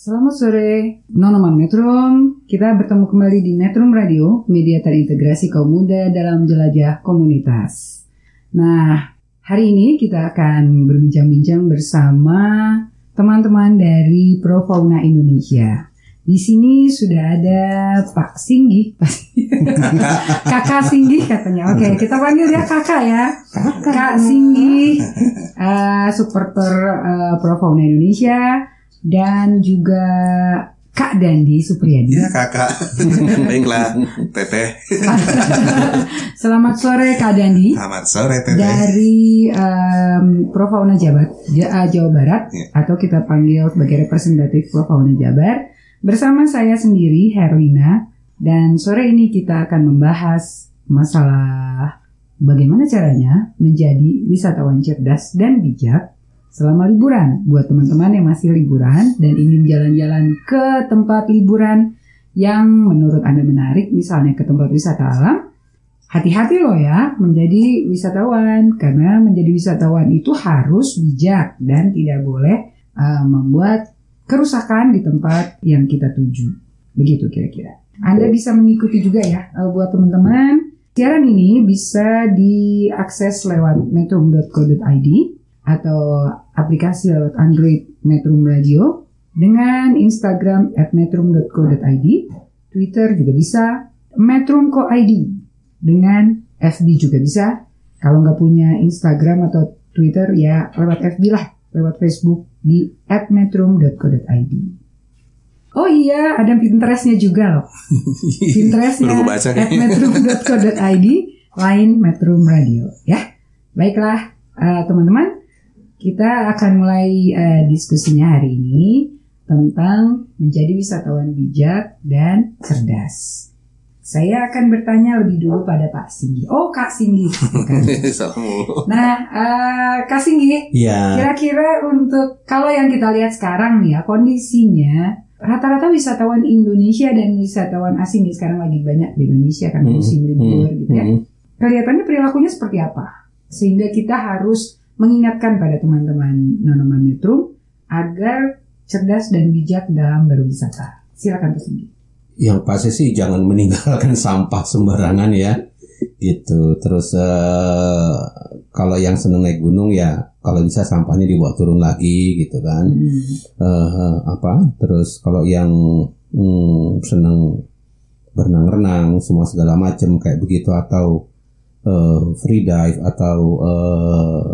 Selamat sore, Nonoman Metrum. Kita bertemu kembali di Metrum Radio, media terintegrasi kaum muda dalam jelajah komunitas. Nah, hari ini kita akan berbincang-bincang bersama teman-teman dari Pro Fauna Indonesia. Di sini sudah ada Pak Singgi, Kakak Singgi katanya. Oke, kita panggil dia Kakak ya. Kak Singgi, eh, supporter eh, Pro Fauna Indonesia dan juga Kak Dandi Supriyadi. Iya kakak. Baiklah Teteh. Selamat sore Kak Dandi. Selamat sore Teteh. Dari em, Profauna Jabar, Ja- eh, Jawa Barat Iya. atau kita panggil sebagai representatif Profauna Jabar bersama saya sendiri Herlina dan sore ini kita akan membahas masalah bagaimana caranya menjadi wisatawan cerdas dan bijak selama liburan. Buat teman-teman yang masih liburan dan ingin jalan-jalan ke tempat liburan yang menurut Anda menarik misalnya ke tempat wisata alam hati-hati loh ya menjadi wisatawan. Karena menjadi wisatawan itu harus bijak dan tidak boleh uh, membuat kerusakan di tempat yang kita tuju. Begitu kira-kira. Anda bisa mengikuti juga ya uh, buat teman-teman. Siaran ini bisa diakses lewat metrum.co.id atau aplikasi lewat Android Metrum Radio dengan Instagram at metrum.co.id Twitter juga bisa metrum.co.id dengan FB juga bisa. Kalau nggak punya Instagram atau Twitter ya lewat FB lah, lewat Facebook di @metrum.co.id. Oh iya, ada Pinterestnya juga loh. Pinterestnya nih. @metrum.co.id, lain Metrum Radio ya. Baiklah eh, teman-teman, kita akan mulai eh, diskusinya hari ini tentang menjadi wisatawan bijak dan cerdas. Saya akan bertanya lebih dulu pada Pak Singgi. Oh, Kak Singgi. Nah, eh, Kak Singgi, Iya, kira-kira untuk kalau yang kita lihat sekarang nih ya kondisinya rata-rata wisatawan Indonesia dan wisatawan asing nih sekarang lagi banyak di Indonesia kan Hmm, musim libur gitu ya. mm, Kelihatannya perilakunya seperti apa? Sehingga kita harus mengingatkan pada teman-teman Nonoman Metro agar cerdas dan bijak dalam berwisata. Silakan Pak Singgi. yang pasti sih jangan meninggalkan sampah sembarangan ya, gitu. Terus eh, kalau yang seneng naik gunung ya, kalau bisa sampahnya dibawa turun lagi, gitu kan. Hmm. Eh, apa? Terus kalau yang hmm, seneng berenang-renang, semua segala macam kayak begitu atau eh, free dive atau eh,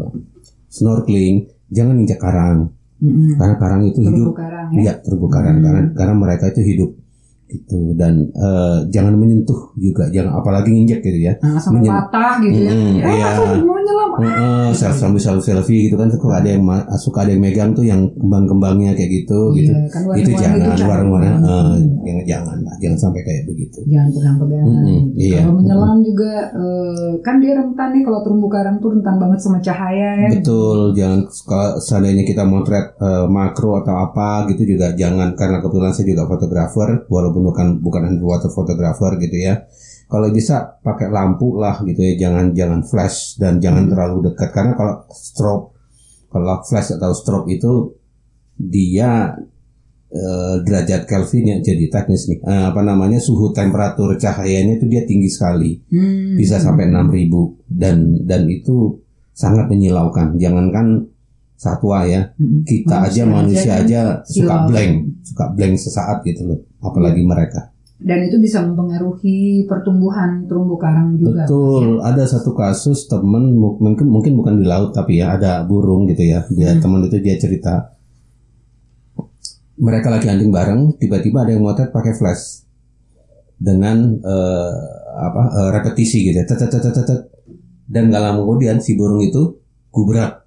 snorkeling, jangan injak karang, Mm-mm. karena karang itu Terumbu hidup karang ya. Terumbu karang Hmm. karena karena mereka itu hidup gitu dan eh, jangan menyentuh juga jangan apalagi nginjek gitu ya. Nah, sama Menyen- patah gitu ya. Mm, ya, iya. aku mau nyelam. Heeh, selfie sambil selfie selfie gitu kan suka ada yang suka ada yang megang tuh yang kembang-kembangnya kayak gitu Iya, gitu. kan itu jangan warna-warna eh, Hmm. jangan jangan lah jangan sampai kayak begitu. jangan pegang-pegangan. Mm-mm, gitu. iya. Kalau menyelam juga eh, kan dia rentan nih kalau terumbu karang tuh rentan banget sama cahaya ya. Betul, jangan kalau seandainya kita motret eh, makro atau apa gitu juga jangan karena kebetulan saya juga fotografer walaupun bukan bukan underwater fotografer gitu ya. Kalau bisa pakai lampu lah gitu ya, jangan jangan flash dan jangan terlalu dekat karena kalau strobe kalau flash atau strobe itu dia eh, derajat Kelvin ya jadi teknis nih. Eh, apa namanya suhu temperatur cahayanya itu dia tinggi sekali Hmm. bisa sampai 6000 dan dan itu sangat menyilaukan jangankan satwa ya kita aja manusia kan aja suka silau. blank suka blank sesaat gitu loh apalagi mereka Dan itu bisa mempengaruhi pertumbuhan terumbu karang juga. betul ada satu kasus temen mu- mungkin mungkin bukan di laut tapi ya ada burung gitu ya dia Hmm. teman itu dia cerita mereka lagi hunting bareng tiba-tiba ada yang motret pakai flash dengan eh, apa eh, repetisi gitu ya. tet, tet, tet, tet, tet. dan gak lama kemudian si burung itu gubrak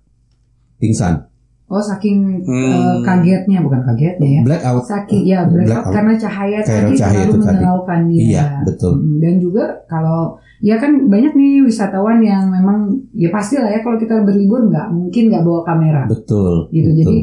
pingsan Oh saking Hmm. eh, kagetnya bukan kagetnya ya. Black out. Saking ya black Black out out. karena cahaya tadi cahaya terlalu menyilaukan dia. Iya, betul. Dan juga kalau ya kan banyak nih wisatawan yang memang ya pasti lah ya kalau kita berlibur nggak mungkin nggak bawa kamera Betul. gitu. betul. Jadi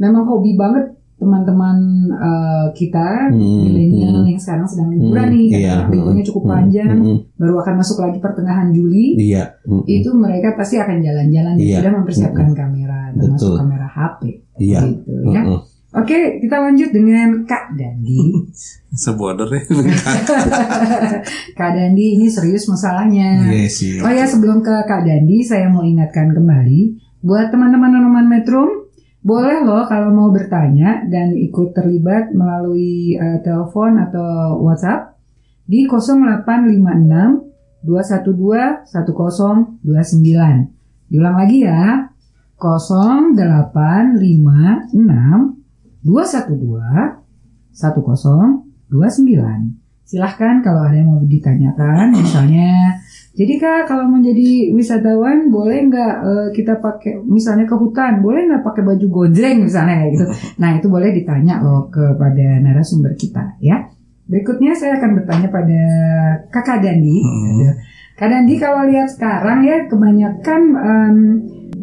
memang hobi banget teman-teman eh, kita Hmm, milenial hmm. yang sekarang sedang liburan Hmm, nih, iya, liburnya hmm, cukup hmm, panjang, hmm, baru akan masuk lagi pertengahan Juli. Iya. hmm, Itu mereka pasti akan jalan-jalan dan Iya. sudah mempersiapkan kamera, termasuk Betul. kamera HP. Iya. Gitu ya. hmm, hmm. Oke, kita lanjut dengan Kak Dandi. Seborder ya. Kak Dandi ini serius masalahnya. Iya sih. Oh ya, sebelum ke Kak Dandi, saya mau ingatkan kembali buat teman-teman Anoman Metro, boleh loh kalau mau bertanya dan ikut terlibat melalui eh, telepon atau WhatsApp di 0856 212 1029. Diulang lagi ya. 0856 212 1029. Silahkan kalau ada yang mau ditanyakan, misalnya, jadi kak kalau menjadi wisatawan boleh nggak eh, kita pakai, misalnya ke hutan, boleh nggak pakai baju gojreng misalnya kayak gitu. Nah itu boleh ditanya loh kepada narasumber kita ya. Berikutnya saya akan bertanya pada kakak Dandi. Hmm. Kak Dandi kalau lihat sekarang ya kebanyakan em,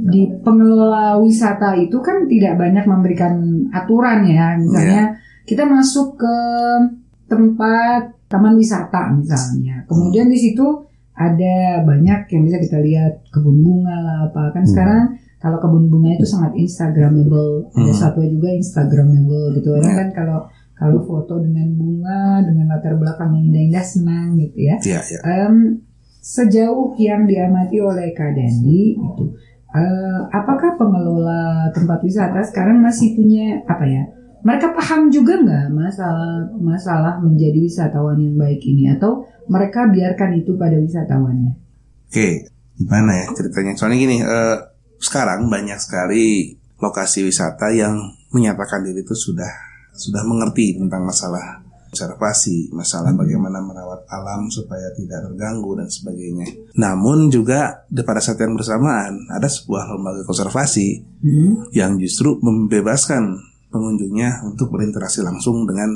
di pengelola wisata itu kan tidak banyak memberikan aturan ya. Misalnya kita masuk ke tempat taman wisata misalnya. Kemudian di situ ada banyak yang bisa kita lihat kebun bunga lah apa kan Hmm. sekarang kalau kebun bunga itu sangat instagramable ada Hmm. satwa juga instagramable gitu orang Ya. kan kalau kalau foto dengan bunga dengan latar belakang yang indah-indah senang gitu ya Iya, iya. Em, sejauh yang diamati oleh Kak Dandi itu eh, apakah pengelola tempat wisata sekarang masih punya apa ya mereka paham juga nggak masalah masalah menjadi wisatawan yang baik ini atau mereka biarkan itu pada wisatawannya Oke, gimana ya ceritanya? Soalnya gini, eh, sekarang banyak sekali lokasi wisata yang menyatakan diri itu sudah sudah mengerti tentang masalah konservasi, masalah bagaimana merawat alam supaya tidak terganggu dan sebagainya. Namun juga di- pada saat yang bersamaan ada sebuah lembaga konservasi Hmm? yang justru membebaskan pengunjungnya untuk berinteraksi langsung dengan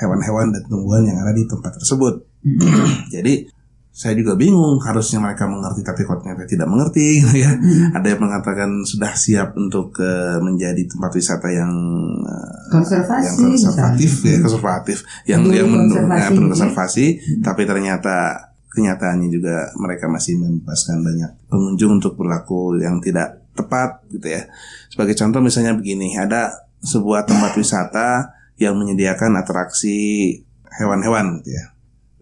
hewan-hewan dan tumbuhan yang ada di tempat tersebut. Jadi saya juga bingung harusnya mereka mengerti tapi kok ternyata tidak mengerti gitu ya. Ada yang mengatakan sudah siap untuk eh, menjadi tempat wisata yang eh, konservasi yang konservatif misalnya. ya konservatif yang Peduli yang menurut konservasi ya, konservasi tapi ternyata kenyataannya juga mereka masih membebaskan banyak pengunjung untuk berlaku yang tidak tepat gitu ya sebagai contoh misalnya begini ada sebuah tempat wisata yang menyediakan atraksi hewan-hewan gitu ya.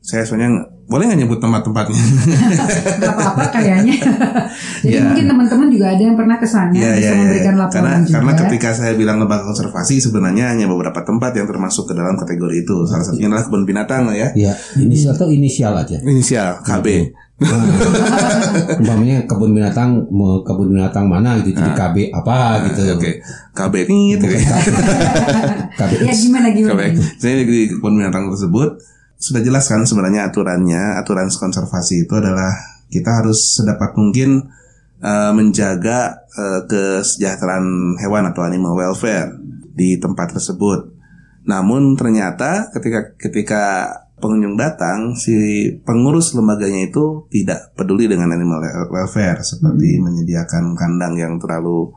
Saya sebenarnya boleh nggak nyebut tempat-tempatnya? Gak apa-apa kayaknya. Jadi Ya. mungkin teman-teman juga ada yang pernah ke sana Iya, bisa iya, iya. memberikan laporan karena juga karena ketika saya bilang lembaga konservasi sebenarnya hanya beberapa tempat yang termasuk ke dalam kategori itu. Salah satunya adalah kebun binatang ya. Iya, inisial atau inisial aja. inisial KB Umpamanya kebun binatang mau kebun binatang mana gitu jadi KB apa gitu. Ah. Oke, KB ini gitu. KB. ya gimana gimana KB. Jadi di kebun binatang tersebut sudah jelas kan sebenarnya aturannya, aturan konservasi itu adalah kita harus sedapat mungkin eh, menjaga eh, kesejahteraan hewan atau animal welfare di tempat tersebut. Namun ternyata ketika ketika pengunjung datang, si pengurus lembaganya itu tidak peduli dengan animal welfare seperti menyediakan kandang yang terlalu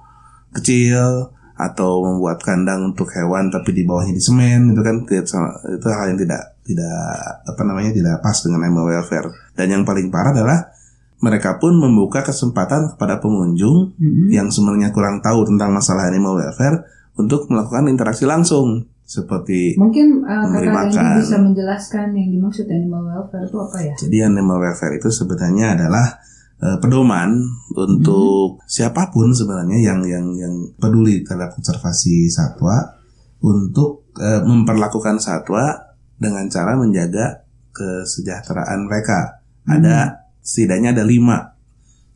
kecil atau membuat kandang untuk hewan tapi di bawahnya di semen itu kan itu hal yang tidak tidak apa namanya tidak pas dengan animal welfare. Dan yang paling parah adalah mereka pun membuka kesempatan kepada pengunjung Mm-mm. yang sebenarnya kurang tahu tentang masalah animal welfare untuk melakukan interaksi langsung seperti Mungkin uh, Memberi kakak makan. bisa menjelaskan yang dimaksud animal welfare itu apa ya? Jadi animal welfare itu sebenarnya adalah eh, pedoman untuk siapa pun sebenarnya yang yang yang peduli terhadap konservasi satwa untuk eh, memperlakukan satwa dengan cara menjaga kesejahteraan mereka. Ada setidaknya ada lima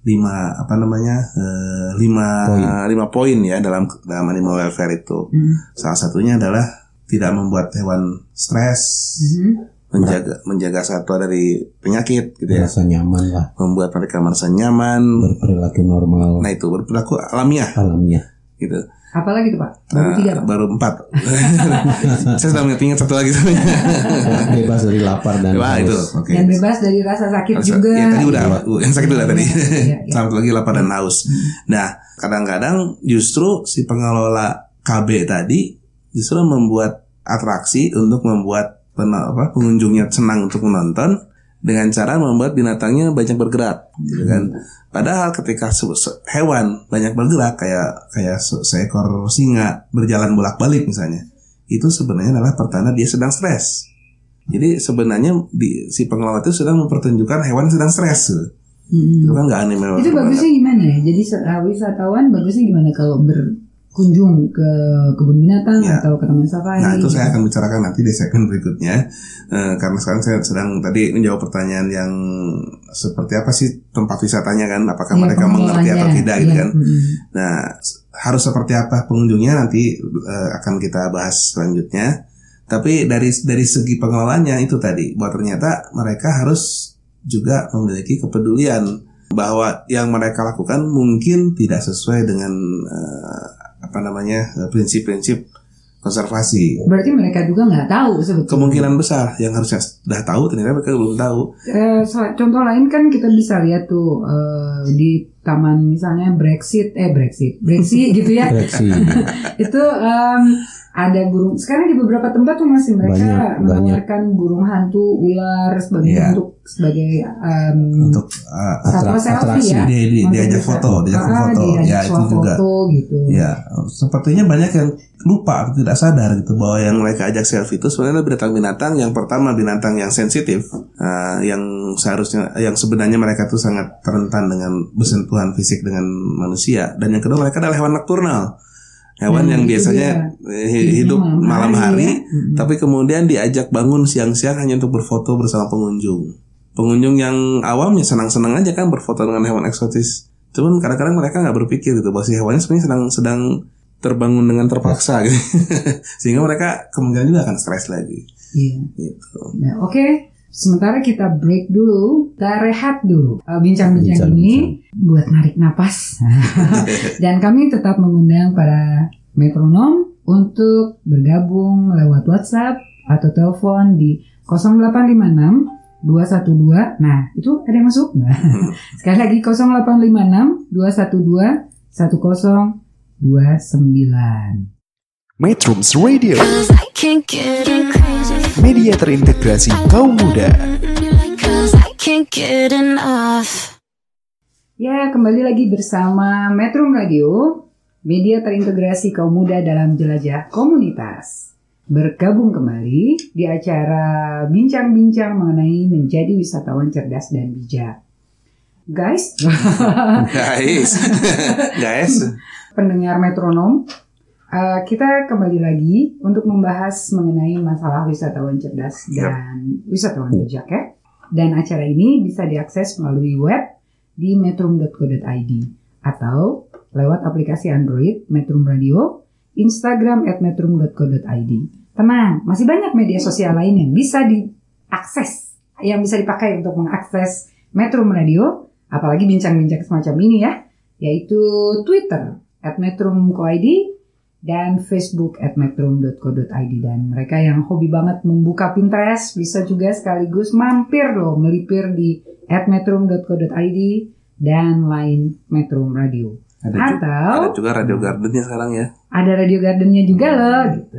lima apa namanya eh, lima Poin. lima poin ya dalam dalam animal welfare itu. Hmm. Salah satunya adalah tidak membuat hewan stres, Mhm. menjaga menjaga satwa dari penyakit gitu ya Merasa nyaman lah membuat mereka merasa nyaman berperilaku normal nah itu berperilaku alamiah alamiah. Gitu. Apalagi tuh Pak? Baru Nah, tiga Pak? baru empat. Saya sedang ingat satu lagi sebenarnya. bebas dari lapar dan Wah itu, haus. oke. Dan bebas dari rasa sakit Rasa- juga. Ya tadi udah, yang sakit udah tadi. Iya, iya. Satu lagi lapar dan haus. Nah, kadang-kadang justru si pengelola KB tadi justru membuat atraksi untuk membuat apa, pengunjungnya senang untuk menonton dengan cara membuat binatangnya banyak bergerak, gitu kan. Padahal ketika hewan banyak bergerak kayak kayak se- seekor singa berjalan bolak-balik misalnya, itu sebenarnya adalah pertanda dia sedang stres. Jadi sebenarnya di, si pengelola itu sedang mempertunjukkan hewan sedang stres. gitu. Hmm. Itu kan nggak aneh memang. Itu bagusnya gimana ya? Jadi uh, wisatawan bagusnya gimana kalau berkunjung ke kebun binatang Ya. atau ke taman safari? Nah itu saya akan bicarakan nanti di segmen berikutnya Eh, Karena sekarang saya sedang tadi menjawab pertanyaan yang Seperti apa sih tempat wisatanya kan Apakah Iya, mereka mengerti atau tidak gitu Iya, kan mm. Nah harus seperti apa pengunjungnya nanti eh, akan kita bahas selanjutnya Tapi dari dari segi pengelolanya itu tadi Bahwa ternyata mereka harus juga memiliki kepedulian Bahwa yang mereka lakukan mungkin tidak sesuai dengan eh, Apa namanya eh, prinsip-prinsip konservasi Berarti mereka juga nggak tahu sebetulnya. kemungkinan besar yang harusnya sudah tahu ternyata mereka belum tahu. Eh, contoh lain kan kita bisa lihat tuh eh, di taman misalnya Brexit, eh Brexit, Brexit gitu ya. Koreksi. itu em, ada burung. Sekarang di beberapa tempat tuh masih mereka Banyak, banyak. menawarkan burung hantu, ular sebagai Iya. bentuk sebagai em, Untuk uh, Atra- selfie atraksi. ya. Dia- dia- diajak foto, diajak Ah, foto. diajak Ya, itu juga. gitu. ya sepertinya banyak yang lupa atau tidak sadar gitu bahwa yang mereka ajak selfie itu sebenarnya binatang-binatang yang pertama binatang yang sensitif, uh, yang seharusnya yang sebenarnya mereka tuh sangat rentan dengan bersentuhan fisik dengan manusia dan yang kedua mereka adalah hewan nokturnal. Hewan Nah, yang biasanya hi- hidup Malam malam hari hari, ya. Tapi kemudian diajak bangun siang-siang hanya untuk berfoto bersama pengunjung. Pengunjung yang awam ya senang-senang aja kan berfoto dengan hewan eksotis. Cuman kadang-kadang mereka nggak berpikir gitu bahwa si hewannya sebenarnya sedang sedang terbangun dengan terpaksa gitu. Sehingga mereka kemungkinan juga akan stres lagi Iya. gitu. Nah, oke. Sementara kita break dulu, kita rehat dulu. Uh, Bincang-bincang ini buat narik napas. Dan kami tetap mengundang para metronom untuk bergabung lewat WhatsApp atau telepon di 0856 212. Nah, itu ada yang masuk? Nah, sekali lagi 0856 212 1029. Metrums Radio, media terintegrasi kaum muda. Ya, kembali lagi bersama Metro Radio, media terintegrasi kaum muda dalam jelajah komunitas. Bergabung kembali di acara bincang-bincang mengenai menjadi wisatawan cerdas dan bijak. Guys, Guys, guys, pendengar metronom, eh, kita kembali lagi untuk membahas mengenai masalah wisatawan cerdas Yap. dan wisatawan bijak ya. Dan acara ini bisa diakses melalui web di metrum.co.id atau lewat aplikasi Android Metrum Radio, Instagram at metrum.co.id. Tenang, masih banyak media sosial lain yang bisa diakses, yang bisa dipakai untuk mengakses Metrum Radio, apalagi bincang-bincang semacam ini ya, yaitu Twitter at metrum.co.id dan Facebook at metrum.co.id dan mereka yang hobi banget membuka Pinterest bisa juga sekaligus mampir loh melipir di at metrum.co.id dan lain Metrum Radio. ada, Atau ada juga radio gardennya sekarang ya. ada radio gardennya juga loh gitu.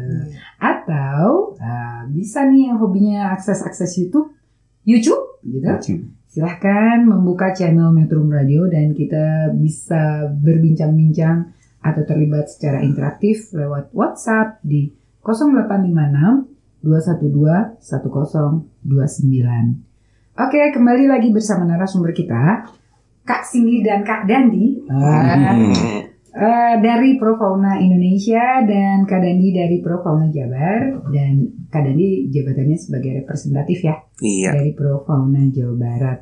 Atau ah, bisa nih yang hobinya akses-akses YouTube, YouTube gitu. Silahkan membuka channel Metrum Radio dan kita bisa berbincang-bincang atau terlibat secara interaktif lewat WhatsApp di 0856 212 1029. Oke, kembali lagi bersama narasumber kita, Kak Cindy dan Kak Dandi. Ah, Eh, dari Profauna Indonesia dan Kak Dandi dari Profauna Jabar dan Kak Dandi jabatannya sebagai representatif ya Iya. dari Profauna Jawa Barat.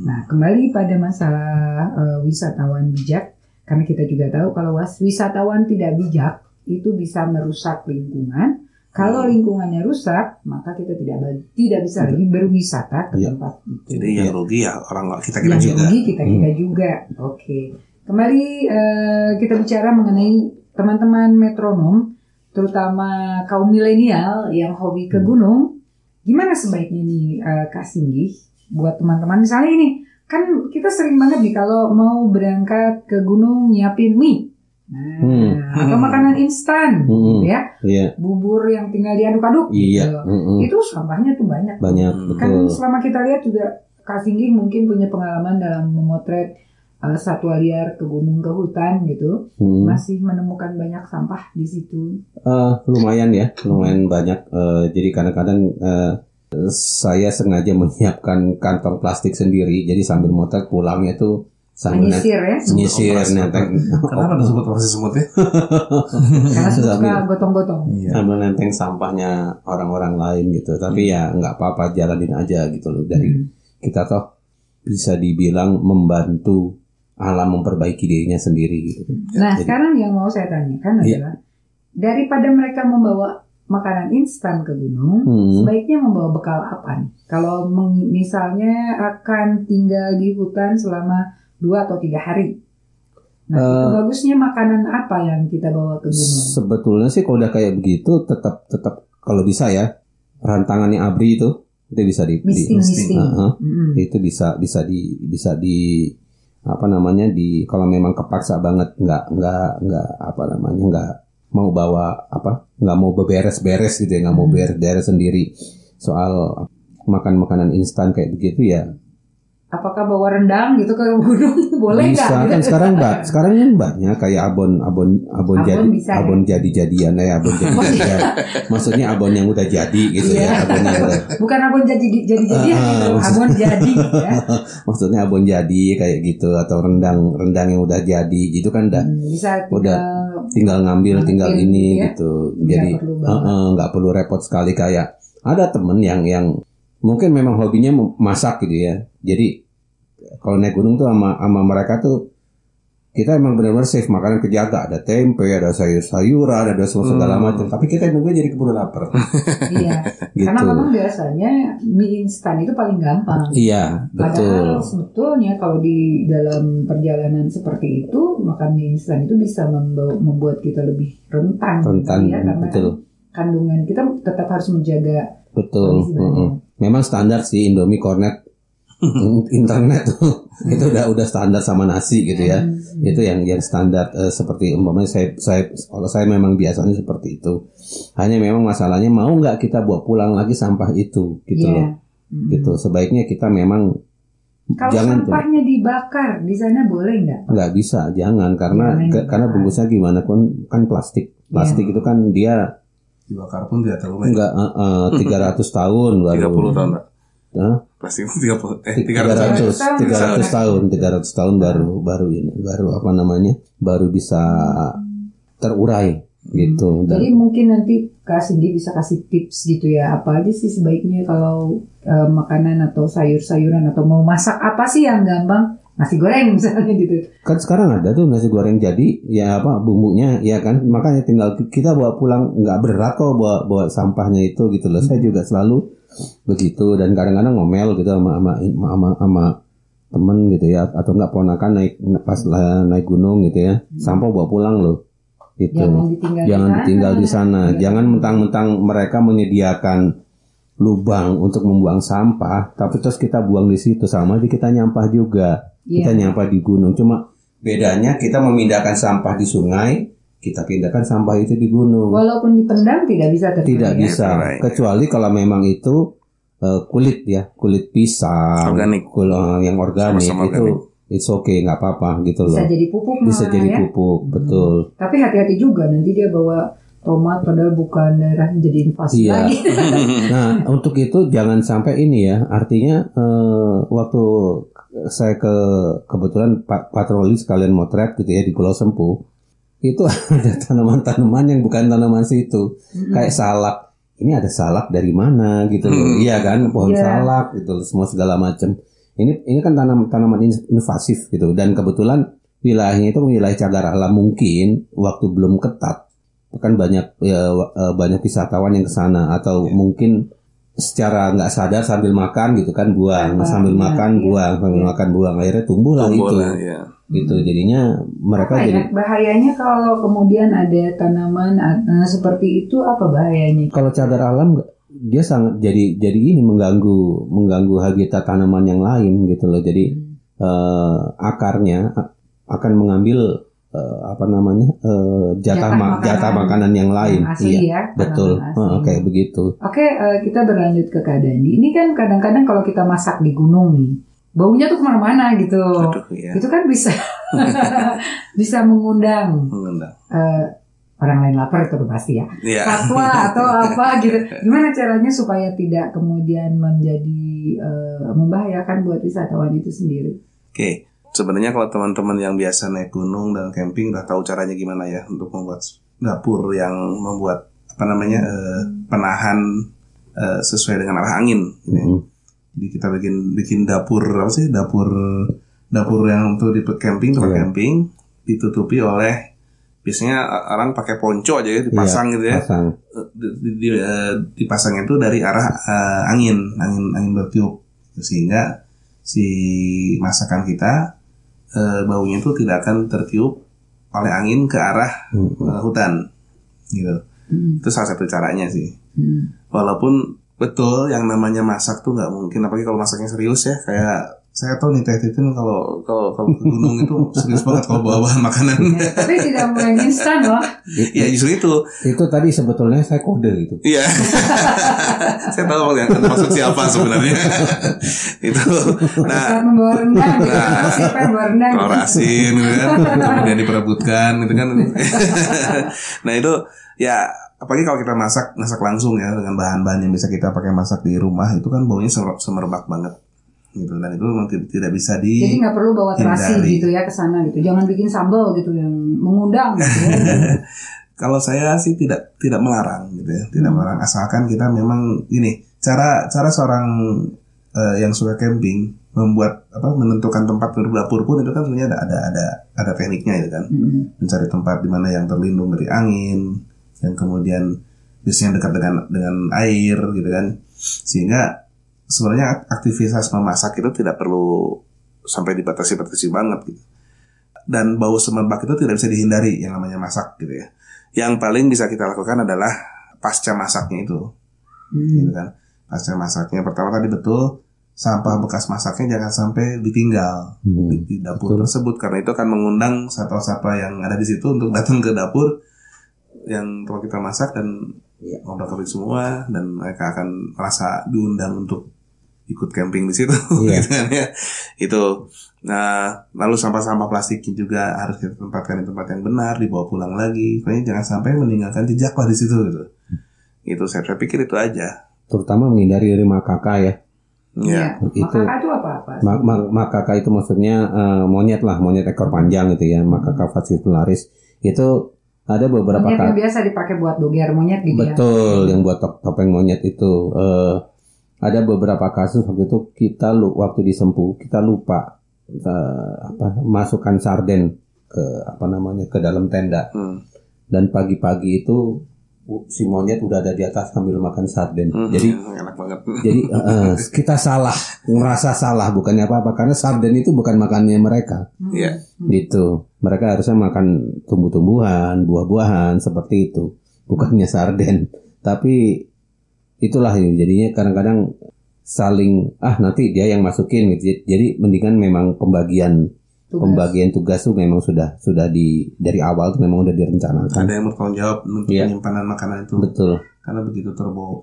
Nah kembali pada masalah eh, wisatawan bijak karena kita juga tahu kalau was- wisatawan tidak bijak itu bisa merusak lingkungan. Kalau lingkungannya rusak maka kita tidak tidak bisa lagi berwisata ke Iya. tempat itu. Jadi yang rugi ya orang kita kita Yang juga. rugi kita kita juga. Oke. Kembali eh, kita bicara mengenai teman-teman metronom, terutama kaum milenial yang hobi ke gunung, gimana sebaiknya nih eh, Kak Singgih buat teman-teman misalnya ini kan kita sering banget nih kalau mau berangkat ke gunung nyiapin mie, nah, Hmm. atau makanan instan, Hmm. ya Iya, bubur yang tinggal diaduk-aduk, iya, gitu. mm-mm. itu sampahnya tuh banyak. banyak Hmm. Kan betul. selama kita lihat juga Kak Singgih mungkin punya pengalaman dalam memotret uh, satwa liar ke gunung ke hutan gitu, Hmm. masih menemukan banyak sampah di situ. Eh, lumayan ya, lumayan banyak. Eh, jadi kadang-kadang eh, saya sengaja menyiapkan kantong plastik sendiri. Jadi sambil motor pulangnya tuh sambil Menyisir ya, nyisir Operasi nenteng, Kenapa ada sebut operasi semut ya? karena suka gotong-gotong. Iya. sambil nenteng sampahnya orang-orang lain gitu. Tapi ya nggak apa-apa, jalanin aja gitu loh. Dari Hmm. kita toh bisa dibilang membantu alam memperbaiki dirinya sendiri gitu. Nah Jadi- sekarang yang mau saya tanyakan Iya. adalah daripada mereka membawa makanan instan ke gunung, Hmm. sebaiknya membawa bekal apa nih? Kalau misalnya akan tinggal di hutan selama dua atau tiga hari. Nah, itu bagusnya makanan apa yang kita bawa ke gunung? Sebetulnya sih kalau udah kayak begitu tetap tetap kalau bisa ya rantangannya abri itu itu bisa di, di- Misting, misting. Heeh. Mm-mm. itu bisa bisa di bisa di apa namanya di kalau memang kepaksa banget nggak nggak nggak apa namanya nggak mau bawa apa nggak mau beberes-beres gitu ya nggak mau Hmm. beres-beres sendiri soal makan makanan instan kayak begitu ya Apakah bawa rendang gitu ke gunung? Boleh nggak? bisa kan sekarang mbak sekarang kan banyak kayak abon abon abon, Abon jadi bisa, ya? abon jadi jadian ya abon jadi jadian maksudnya abon yang udah jadi gitu Iya. ya abon yang udah Bukan abon jadi jadi jadi Ah, gitu, maksud- abon jadi ya. maksudnya abon jadi kayak gitu atau rendang rendang yang udah jadi gitu kan udah Hmm, bisa Udah. tinggal tinggal ngambil tinggal gitu ini ya. gitu Nggak jadi perlu banget. heeh, nggak perlu repot sekali kayak ada temen yang yang mungkin memang hobinya masak gitu ya jadi kalau naik gunung tuh sama sama mereka tuh kita emang benar-benar safe makanan kejaga ada tempe ada sayur-sayuran ada semua segala Hmm. macam tapi kita nunggu jadi keburu lapar iya. gitu Karena memang biasanya mie instan itu paling gampang. iya Padahal betul sebetulnya kalau di dalam perjalanan seperti itu makan mie instan itu bisa membawa, membuat kita lebih rentan, rentan gitu ya, karena betul kandungan kita tetap harus menjaga betul badan. heeh. memang standar sih Indomie Cornet internet tuh itu udah udah standar sama nasi gitu ya Hmm. itu yang yang standar eh, seperti umpamanya saya saya kalau saya memang biasanya seperti itu hanya memang masalahnya mau nggak kita bawa pulang lagi sampah itu gitu Iya. loh Hmm. gitu sebaiknya kita memang Kalau jangan tuh sampahnya dibakar di sana boleh nggak? nggak bisa jangan karena ke- karena bungkusnya gimana pun kan plastik plastik Iya. itu kan dia Dibakar pun tidak terlalu banyak. nggak eh, eh, 300 tahun baru 30 tahun, Hah? Plastik 30 eh 300 tahun. 300 300 tahun 300 tahun baru baru ini baru apa namanya baru bisa terurai gitu dan Jadi mungkin nanti Kak Cindy bisa kasih tips gitu ya apa aja sih sebaiknya kalau eh, makanan atau sayur-sayuran atau mau masak apa sih yang gampang nasi goreng misalnya gitu. kan sekarang ada tuh nasi goreng jadi ya apa bumbunya ya kan? Makanya tinggal kita bawa pulang nggak berat kok bawa bawa sampahnya itu gitu loh. Saya juga selalu begitu dan kadang-kadang ngomel gitu sama sama sama, sama temen gitu ya atau enggak ponakan naik pas lah naik gunung gitu ya. Sampah bawa pulang loh. Gitu. Jangan ditinggal jangan di sana. ditinggal di sana. Iya. jangan mentang-mentang mereka menyediakan lubang untuk membuang sampah tapi terus kita buang di situ. Sama aja kita nyampah juga Iya. kita nyampah di gunung cuma bedanya kita memindahkan sampah di sungai kita pindahkan sampah itu di gunung Walaupun dipendam tidak bisa terjadi. tidak ya. bisa Right. kecuali kalau memang itu eh, kulit ya kulit pisang Organik. kul- eh, yang organik Sama-sama itu organik. it's okay nggak apa-apa gitu loh Bisa jadi pupuk bisa malah jadi ya. pupuk betul Tapi hati-hati juga nanti dia bawa tomat padahal bukan daerahnya jadi invasi Iya. lagi. Nah, untuk itu jangan sampai ini ya. Artinya eh, waktu saya ke kebetulan pa- patroli sekalian motret gitu ya di Pulau Sempu, itu ada tanaman-tanaman yang bukan tanaman situ. Kayak salak. Ini ada salak dari mana gitu loh. Hmm. Iya kan, pohon Iya. salak gitu loh, semua segala macam. Ini ini kan tanam tanaman in- invasif gitu dan kebetulan wilayahnya itu wilayah cagar alam mungkin waktu belum ketat kan banyak ya, eh, banyak wisatawan yang ke sana atau Iya. mungkin secara nggak sadar sambil makan gitu kan buang Apa, sambil iya, makan iya. buang sambil makan buang akhirnya tumbuh lah itu lah, ya. gitu jadinya mereka Apa jadi ya bahayanya kalau kemudian ada tanaman eh, seperti itu apa bahayanya? kalau cadar alam dia sangat jadi jadi ini mengganggu mengganggu habitat tanaman yang lain gitu loh jadi eh, akarnya a- akan mengambil eh, apa namanya eh, jatah Jatah ma- makanan. jatah makanan yang lain Yang asli iya ya, betul. Heeh, kayak begitu Oke, eh, kita berlanjut ke Dandi. Ini kan kadang-kadang kalau kita masak di gunung nih, baunya tuh ke mana-mana gitu. Aduh, ya. Itu kan bisa bisa mengundang Mengundang. eh, orang lain lapar itu pasti ya. Fatwa atau apa gitu. Gimana caranya supaya tidak kemudian menjadi eh, membahayakan buat wisatawan itu sendiri? Oke, sebenarnya kalau teman-teman yang biasa naik gunung dan camping udah tahu caranya gimana ya untuk membuat dapur yang membuat apa namanya eh, penahan eh, sesuai dengan arah angin. Gitu ya. Mhm. Jadi kita bikin bikin dapur apa sih dapur dapur yang untuk di camping tempat Iya. camping ditutupi oleh biasanya orang pakai ponco aja ya dipasang gitu ya pasang di, di- di- eh, dipasang itu dari arah eh, angin angin angin bertiup sehingga si masakan kita eh, baunya itu tidak akan tertiup oleh angin ke arah Mhm. eh, hutan gitu Hmm, itu salah satu caranya sih hmm. walaupun betul yang namanya masak tuh nggak mungkin apalagi kalau masaknya serius ya kayak saya tahu nih teh titin kalau kalau kalau ke gunung itu serius banget kalau bawa bahan makanan Ya, tapi tidak mulai instan loh. ya justru itu itu tadi sebetulnya saya kode gitu Iya. Saya tahu yang maksud siapa sebenarnya. itu. Nah, membawa rendang, gitu. Nah. siapa yang bawa rendang? telur asin gitu kan, kemudian diperebutkan gitu kan. nah, itu ya apalagi kalau kita masak masak langsung ya dengan bahan-bahan yang bisa kita pakai masak di rumah itu kan baunya semer- semerbak banget gitu dan itu memang ti- tidak bisa di Jadi nggak perlu bawa terasi Hindari. gitu ya ke sana gitu. Jangan bikin sambal gitu yang mengundang gitu ya. Kalau saya sih tidak tidak melarang gitu ya, Hmm. tidak melarang asalkan kita memang ini cara cara seorang eh, yang suka camping membuat apa menentukan tempat berdapur pun itu kan sebenarnya ada ada ada ada tekniknya itu kan Hmm. mencari tempat di mana yang terlindung dari angin yang kemudian biasanya dekat dengan dengan air gitu kan sehingga sebenarnya aktivitas memasak itu tidak perlu sampai dibatasi-batasi banget gitu. Dan bau semerbak itu tidak bisa dihindari yang namanya masak gitu ya. Yang paling bisa kita lakukan adalah pasca masaknya itu. Hmm. gitu kan. Pasca masaknya. Pertama tadi betul sampah bekas masaknya jangan sampai ditinggal Hmm. di, di dapur Betul. tersebut. Karena itu akan mengundang satwa-satwa yang ada di situ untuk datang ke dapur yang tempat kita masak dan ngobrol ngobrol semua. Dan mereka akan merasa diundang untuk ikut camping di situ Iya. gitu kan ya itu nah lalu sampah-sampah plastiknya juga harus kita tempatkan di tempat yang benar dibawa pulang lagi pokoknya jangan sampai meninggalkan jejak lah di situ gitu itu saya, saya pikir itu aja terutama menghindari dari makaka ya ya Iya. Itu- Makaka itu apa-apa? Ma- ma- makaka itu maksudnya eh, monyet lah monyet ekor panjang gitu ya makaka fascicularis itu ada beberapa Monyet yang biasa dipakai buat doger monyet gitu ya. betul yang buat top- topeng monyet itu Eh, ada beberapa kasus waktu itu kita lu waktu disempuh kita lupa eh, apa masukkan sarden ke apa namanya ke dalam tenda. Hmm. dan pagi-pagi itu si monyet udah ada di atas sambil makan sarden. Hmm, jadi enak banget. jadi eh, kita salah merasa salah bukannya apa-apa karena sarden itu bukan makannya mereka. Hmm. Iya. gitu. Mereka harusnya makan tumbuh-tumbuhan buah-buahan seperti itu. Bukannya sarden. Tapi itulah ini jadinya kadang-kadang saling ah nanti dia yang masukin gitu jadi mendingan memang pembagian Tugas. pembagian tugas tuh memang sudah sudah di dari awal tuh memang udah direncanakan ada yang bertanggung jawab untuk Iya. penyimpanan makanan itu betul karena begitu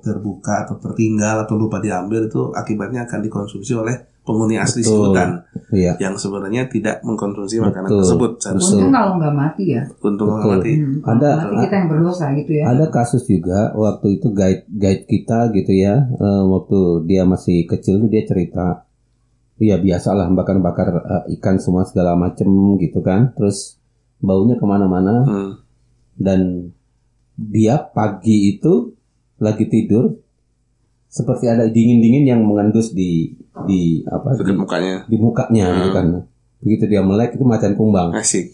terbuka atau tertinggal atau lupa diambil itu akibatnya akan dikonsumsi oleh penghuni asli Betul. hutan iya yang sebenarnya tidak mengkonsumsi makanan Betul. tersebut seharusnya Untung kalau nggak mati ya. untung Betul. nggak mati Hmm, Ada- mati kita yang berdosa gitu ya. Ada kasus juga waktu itu guide guide kita gitu ya, eh, waktu dia masih kecil tuh dia cerita, ya biasalah bakar-bakar eh, ikan semua segala macem gitu kan, terus baunya ke mana-mana Hmm. dan dia pagi itu lagi tidur seperti ada dingin-dingin yang mengendus di di apa di, dekat mukanya di mukanya gitu kan. Begitu dia melek itu macan kumbang. asik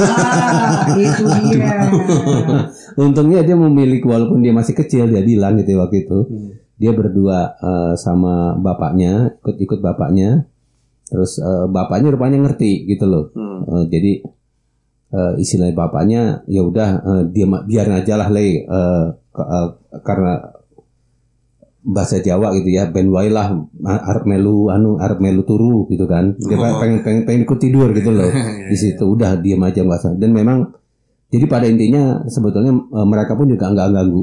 Ah, itu dia. Untungnya dia memiliki walaupun dia masih kecil dia bilang gitu waktu itu. dia berdua eh, sama bapaknya ikut-ikut bapaknya terus eh, bapaknya rupanya ngerti gitu loh Hmm. Eh, jadi eh, istilahnya bapaknya ya udah eh, dia biarin aja lah le eh, ke- eh, karena bahasa Jawa gitu ya ben wae lah arep melu anu arep melu turu gitu kan. Dia Oh. pengen pengen pengen ikut tidur gitu loh Iya, di situ. udah diam aja nggak usah. Dan memang jadi pada intinya sebetulnya eh, mereka pun juga nggak ganggu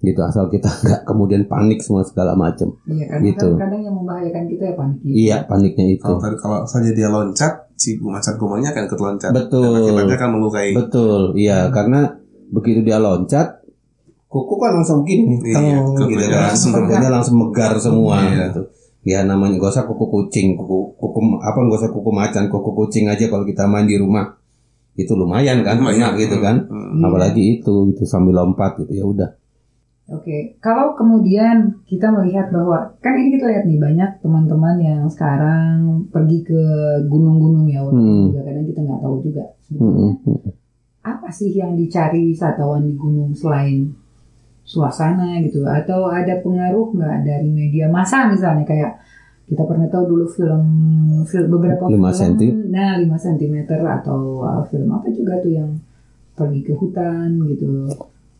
gitu asal kita nggak kemudian panik semua segala macam Iya kan Gitu. kadang yang membahayakan kita ya panik. iya paniknya itu Kalau tadi kalau saja dia loncat, si macan kumbangnya akan ikut loncat. Betul. Dan akibatnya akan melukai. betul iya karena begitu dia loncat kuku kan langsung gini Iya, teng, gitu kan langsung kukunya langsung megar semua Iya. gitu ya namanya gak usah kuku kucing kuku kuku apa gak usah kuku macan kuku kucing aja kalau kita main di rumah itu lumayan kan Lumayan. enak gitu kan Hmm. Iya. apalagi itu gitu sambil lompat gitu ya udah Oke, kalau kemudian kita melihat bahwa kan ini kita lihat nih banyak teman-teman yang sekarang pergi ke gunung-gunung ya, walaupun Hmm. juga kadang kita nggak tahu juga Mm, sebetulnya mm, mm. apa sih yang dicari wisatawan di gunung selain suasana gitu, atau ada pengaruh nggak dari media massa misalnya kayak kita pernah tahu dulu film, film beberapa Lima film, senti. nah 5 cm atau uh, film apa juga tuh yang pergi ke hutan gitu,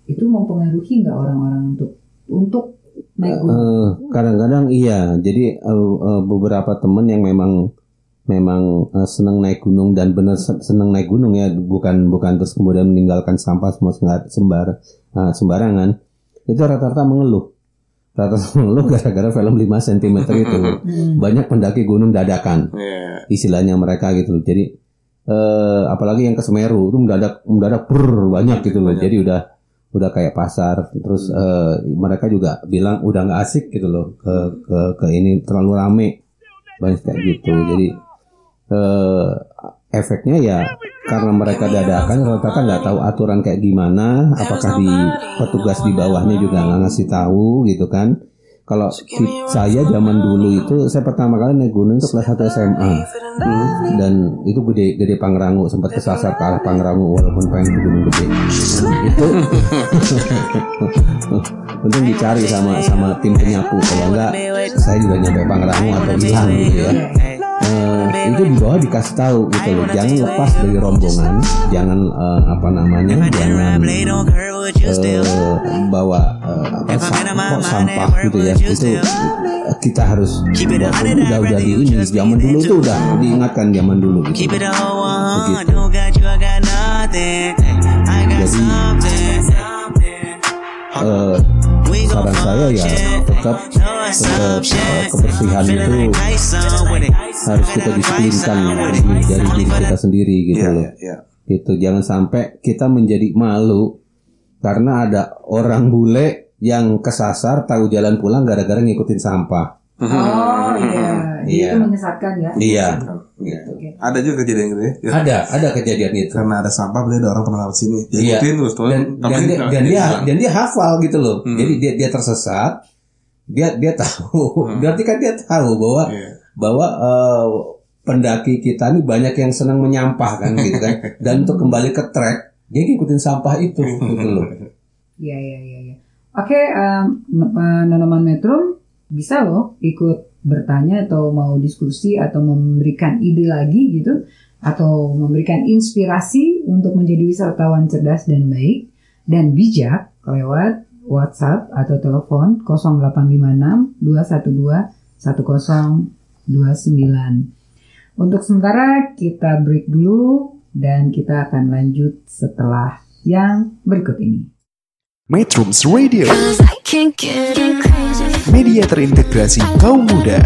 itu mempengaruhi nggak orang-orang untuk untuk naik gunung? Eh, kadang-kadang iya jadi eh, eh, beberapa temen yang memang memang eh, senang naik gunung dan benar se- senang naik gunung ya bukan bukan terus kemudian meninggalkan sampah semua sembar eh, sembarangan itu rata-rata mengeluh rata-rata mengeluh gara-gara film 5 cm itu Hmm. banyak pendaki gunung dadakan Iya. istilahnya mereka gitu loh. Jadi eh, apalagi yang ke Semeru itu mendadak mendadak brr, banyak gitu loh. Jadi udah udah kayak pasar. Terus eh, mereka juga bilang udah nggak asik gitu loh ke ke ke ini terlalu rame banyak kayak gitu. Jadi eh, efeknya ya karena mereka dadakan rata-rata nggak tahu aturan kayak gimana. Apakah di petugas di bawahnya juga nggak ngasih tahu gitu kan? Kalau saya zaman dulu itu saya pertama kali naik gunung itu kelas 1 SMA Hmm, dan itu gede gede Pangrango sempat kesasar ke arah Pangrango walaupun pengen ke gunung gede. Itu untung dicari sama sama tim penyapu. Kalau enggak saya juga nyampe Pangrango atau hilang gitu ya. Eh, itu di bawah dikasih tahu gitu loh. Jangan lepas dari rombongan. Jangan eh, apa namanya jangan eh, bawa eh, apa sa- kok sampah gitu ya itu eh, kita harus udah udah di ini zaman dulu itu udah diingatkan zaman dulu gitu. Begitu. Jadi. Eh, gon' saran saya ya tetap tetap kebersihan itu harus kita disiplinkan dari dari diri kita sendiri gitu Iya, loh iya, iya. gitu jangan sampai kita menjadi malu karena ada orang bule yang kesasar tahu jalan pulang gara-gara ngikutin sampah Oh iya, Jadi Iya. itu menyesatkan ya. iya Oke. Ada juga kejadian gitu ya. ada ada kejadian itu Karena ada sampah, berarti ada orang pernah lewat sini. Dia Iya. ikutin terus tuh. dan, tapi dan, dia, dan dia dan dia hafal gitu loh Hmm. jadi dia dia tersesat dia dia tahu Hmm. berarti kan dia tahu bahwa Iya. bahwa eh, pendaki kita ini banyak yang senang menyampah kan gitu kan dan untuk kembali ke trek dia ngikutin sampah itu gitu loh Iya iya iya. iya. Oke, em, N- Pak Nanoman Metro bisa loh ikut bertanya atau mau diskusi atau memberikan ide lagi gitu atau memberikan inspirasi untuk menjadi wisatawan cerdas dan baik dan bijak lewat WhatsApp atau telepon 0856 212 1029. Untuk sementara kita break dulu dan kita akan lanjut setelah yang berikut ini. Metrums Radio, media terintegrasi kaum muda.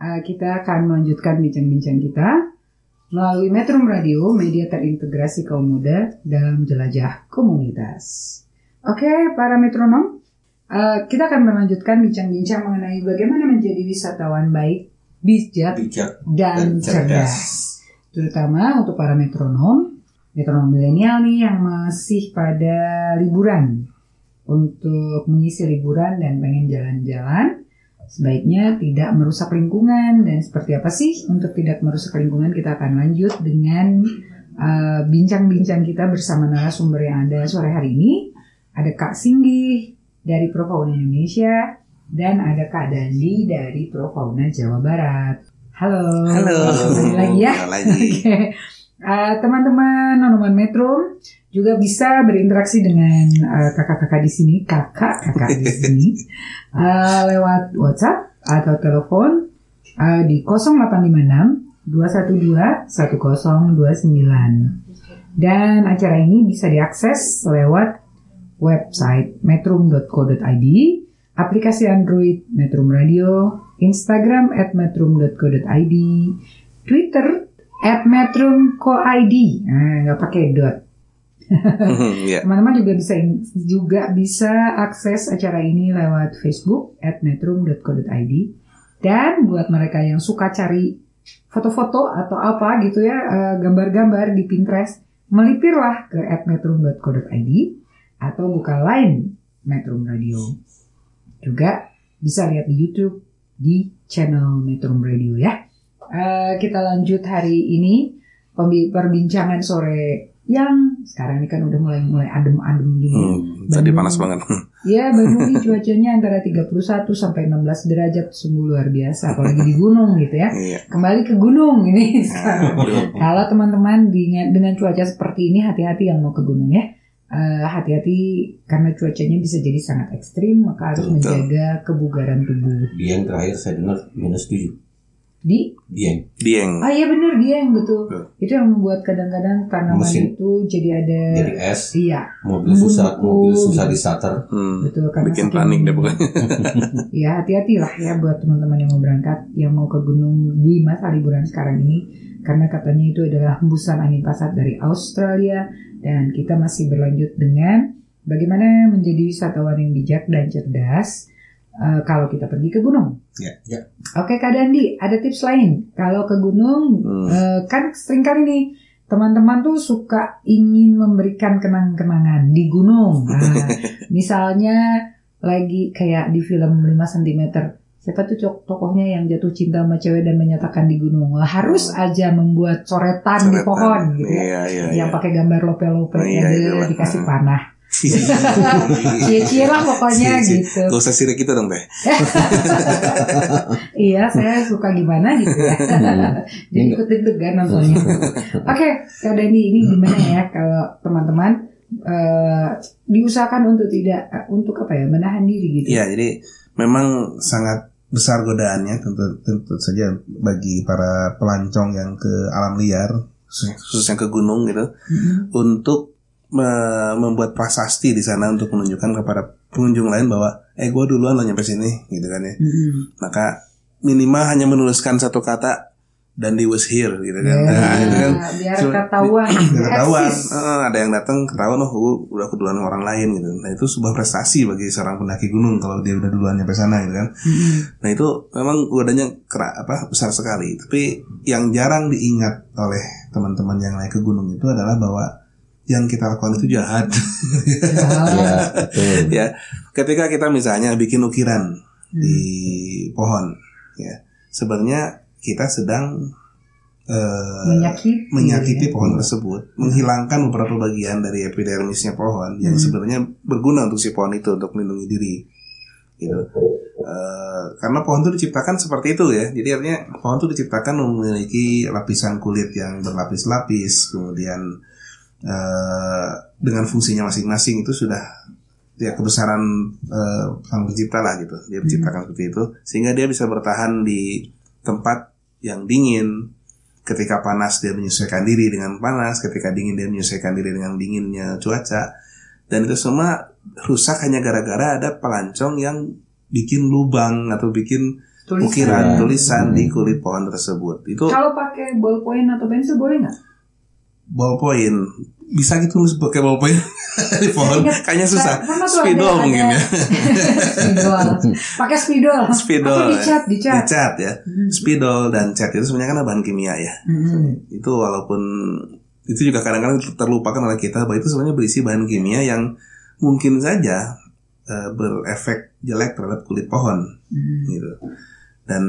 Uh, kita akan melanjutkan bincang-bincang kita melalui Metro Radio, media terintegrasi kaum muda dalam jelajah komunitas. Oke, para metronom, uh, kita akan melanjutkan bincang-bincang mengenai bagaimana menjadi wisatawan baik, bijak, Bijak dan dan cerdas. Terutama untuk para metronom, metronom milenial nih yang masih pada liburan. Untuk mengisi liburan dan pengen jalan-jalan, sebaiknya tidak merusak lingkungan. Dan seperti apa sih untuk tidak merusak lingkungan, kita akan lanjut dengan uh, bincang-bincang kita bersama narasumber yang ada sore hari ini. ada Kak Singgi dari Profauna Indonesia, dan ada Kak Dandi dari Profauna Jawa Barat. Halo. Halo. Kembali lagi ya. Kembali lagi. Oke. Eh, teman-teman Nonoman Metro juga bisa berinteraksi dengan eh, kakak-kakak di sini, kakak-kakak di sini eh, lewat WhatsApp atau telepon eh, di 0856 212 1029. Dan acara ini bisa diakses lewat website metrum.co.id, aplikasi Android Metrum Radio, Instagram at metrum.co.id, Twitter at metrum.co.id, nah, nggak pakai dot. Iya. Teman-teman juga bisa juga bisa akses acara ini lewat Facebook at metrum.co.id dan buat mereka yang suka cari foto-foto atau apa gitu ya eh, gambar-gambar di Pinterest melipirlah ke at metrum.co.id atau buka line Metrum Radio juga bisa lihat di YouTube di channel Metrum Radio ya Eh, kita lanjut hari ini perbincangan sore yang sekarang ini kan udah mulai mulai adem-adem gini ya. Hmm, tadi panas banget. Ya, Bandung ini cuacanya antara 31 sampai 16 derajat sungguh luar biasa apalagi di gunung gitu ya. Iya. Kembali ke gunung ini. Kalau teman-teman dengan dengan cuaca seperti ini hati-hati yang mau ke gunung ya. Eh, hati-hati karena cuacanya bisa jadi sangat ekstrim maka harus Betul. menjaga kebugaran tubuh. Dieng terakhir saya dengar minus 7. Di Dieng. Dieng. Ah iya bener dia yang betul. Betul. Itu yang membuat kadang-kadang tanaman Mesin. itu jadi ada Jadi es, iya, mobil susah, mobil susah di starter. Hmm. betul karena Bikin panik deh pokoknya. Ya hati-hati lah ya buat teman-teman yang mau berangkat yang mau ke gunung di masa liburan sekarang ini karena katanya itu adalah hembusan angin pasat dari Australia dan kita masih berlanjut dengan bagaimana menjadi wisatawan yang bijak dan cerdas eh, kalau kita pergi ke gunung. Ya, ya. Oke Kak Dandi, ada tips lain kalau ke gunung Hmm. eh, kan sering kali nih teman-teman tuh suka ingin memberikan kenang-kenangan di gunung. Nah, misalnya lagi kayak di film 5 cm siapa tuh tokohnya yang jatuh cinta sama cewek dan menyatakan di gunung harus aja membuat coretan, di Coretan. pohon gitu ya. Iya, iya, yang iya. pakai gambar lope-lope Oh, iya, ada itulah. dikasih panah cie-cie lah pokoknya Cie-cie. gitu Gak usah sirik gitu dong teh. iya saya suka gimana gitu ya jadi ikut deg-degan nontonnya oke Kak Dandi ini gimana ya kalau teman-teman eh, diusahakan untuk tidak eh, untuk apa ya menahan diri gitu Iya, jadi memang sangat besar godaannya tentu tentu saja bagi para pelancong yang ke alam liar khusus- khususnya ke gunung gitu Mm-mm. untuk me- membuat prasasti di sana untuk menunjukkan kepada pengunjung lain bahwa eh gue duluan lo nyampe sini gitu kan ya Mm-mm. maka minimal hanya menuliskan satu kata dan di was here gitu kan Ya, Nah, itu kan biar cuma- ketahuan Biar ketahuan. Eh, ada yang datang ketahuan oh gue udah keduluan orang lain gitu nah itu sebuah prestasi bagi seorang pendaki gunung kalau dia udah duluan nyampe sana gitu kan. Nah itu memang godanya kera, apa besar sekali. Tapi yang jarang diingat oleh teman-teman yang naik ke gunung itu adalah bahwa yang kita lakukan itu jahat. Ya, betul. ya, ketika kita misalnya bikin ukiran di pohon, ya sebenarnya kita sedang eh, menyakiti menyakiti ya. pohon tersebut, menghilangkan beberapa bagian dari epidermisnya pohon yang Hmm. sebenarnya berguna untuk si pohon itu untuk melindungi diri. Gitu. Eh, karena pohon itu diciptakan seperti itu ya. Jadi artinya pohon itu diciptakan memiliki lapisan kulit yang berlapis-lapis, kemudian eh, dengan fungsinya masing-masing itu sudah ya kebesaran eh, sang pencipta lah gitu. Dia menciptakan seperti itu sehingga dia bisa bertahan di tempat yang dingin, ketika panas dia menyesuaikan diri dengan panas, ketika dingin dia menyesuaikan diri dengan dinginnya cuaca. Dan itu semua rusak hanya gara-gara ada pelancong yang bikin lubang atau bikin Tulisan. ukiran Ya. tulisan di kulit pohon tersebut. Itu kalau pakai ballpoint atau pensil boleh nggak ballpoint. Bisa gitu nulis pakai ballpoint di pohon. Kayaknya susah. Spidol mungkin ya. spidol pakai spidol Spidol. atau ya. dicat dicat Dicat ya. Spidol dan cat itu sebenarnya kan bahan kimia ya. Mm-mm. itu walaupun itu juga kadang-kadang terlupakan oleh kita bahwa itu sebenarnya berisi bahan kimia yang mungkin saja eh, berefek jelek terhadap kulit pohon Mm. gitu dan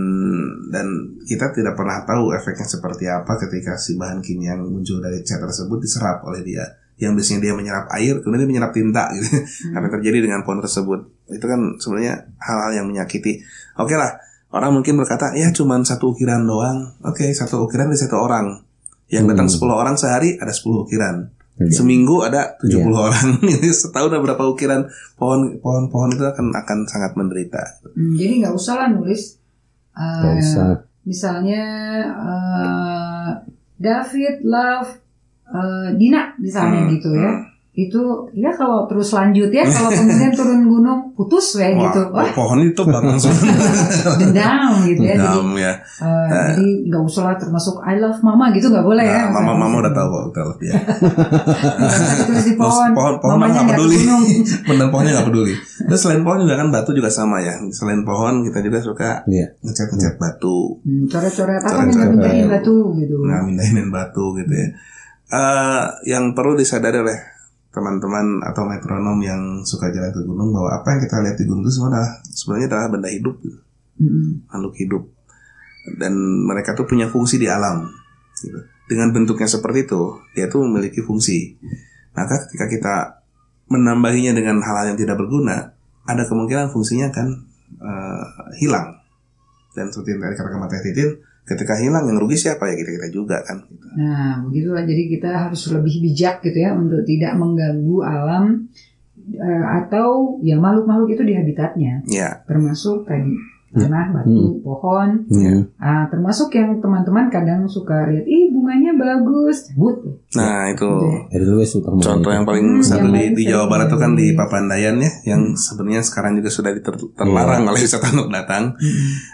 dan kita tidak pernah tahu efeknya seperti apa ketika si bahan kimia yang muncul dari cat tersebut diserap oleh dia. Yang biasanya dia menyerap air kemudian dia menyerap tinta gitu. Apa yang terjadi dengan pohon tersebut. Itu kan sebenarnya hal-hal yang menyakiti. Oke lah orang mungkin berkata ya cuman satu ukiran doang. Oke satu ukiran dari satu orang. Yang datang 10 orang sehari ada 10 ukiran. Iya. seminggu ada 70 orang. Ini setahun ada berapa ukiran pohon pohon pohon itu akan akan sangat menderita. Hmm, jadi nggak usah lah nulis. Uh. Misalnya uh, David love uh, Dina misalnya Hmm, gitu ya. Itu ya kalau terus lanjut ya kalau kemudian turun gunung putus ya Wah, gitu. Wah, pohon itu bangun dendam gitu ya. Jadi, Dendam ya. uh, jadi nggak usah lah termasuk I love mama gitu nggak boleh ya. Nah, mama mama udah tahu kok kita lebih ya. Tulis di pohon. pohon pohon Mamanya nggak peduli. Bener pohonnya nggak peduli. Terus selain pohon juga kan batu juga sama ya. Selain pohon kita juga suka Iya. ngecat ngecat batu, Hmm, coret-coret apa Coret-coret. minta-mintain batu gitu. nggak mindahin batu gitu ya. Eh, yang perlu disadari oleh teman-teman atau metronom yang suka jalan ke gunung bahwa apa yang kita lihat di gunung itu semua adalah sebenarnya adalah benda hidup. Hmm. makhluk hidup dan mereka tuh punya fungsi di alam. Gitu. Dengan bentuknya seperti itu, dia tuh memiliki fungsi. Maka ketika kita menambahinya dengan hal-hal yang tidak berguna, ada kemungkinan fungsinya akan eh, hilang. Dan seperti yang tadi katakan Mas Teh Titin, ketika hilang yang rugi siapa ya kita kita juga kan. Gitu. Nah, begitulah. Jadi kita harus lebih bijak gitu ya untuk tidak mengganggu alam eh, atau ya makhluk-makhluk itu di habitatnya, Ya, termasuk tadi tanah, batu, pohon. Hmm. Ah, termasuk yang teman-teman kadang suka lihat, ih bunganya bagus, cabut. nah itu dulu wes utang contoh yang paling Hmm, satu yang di, di Jawa Barat itu kan di Papandayan ya, yang sebenarnya sekarang juga sudah diter- terlarang oleh wisata untuk datang.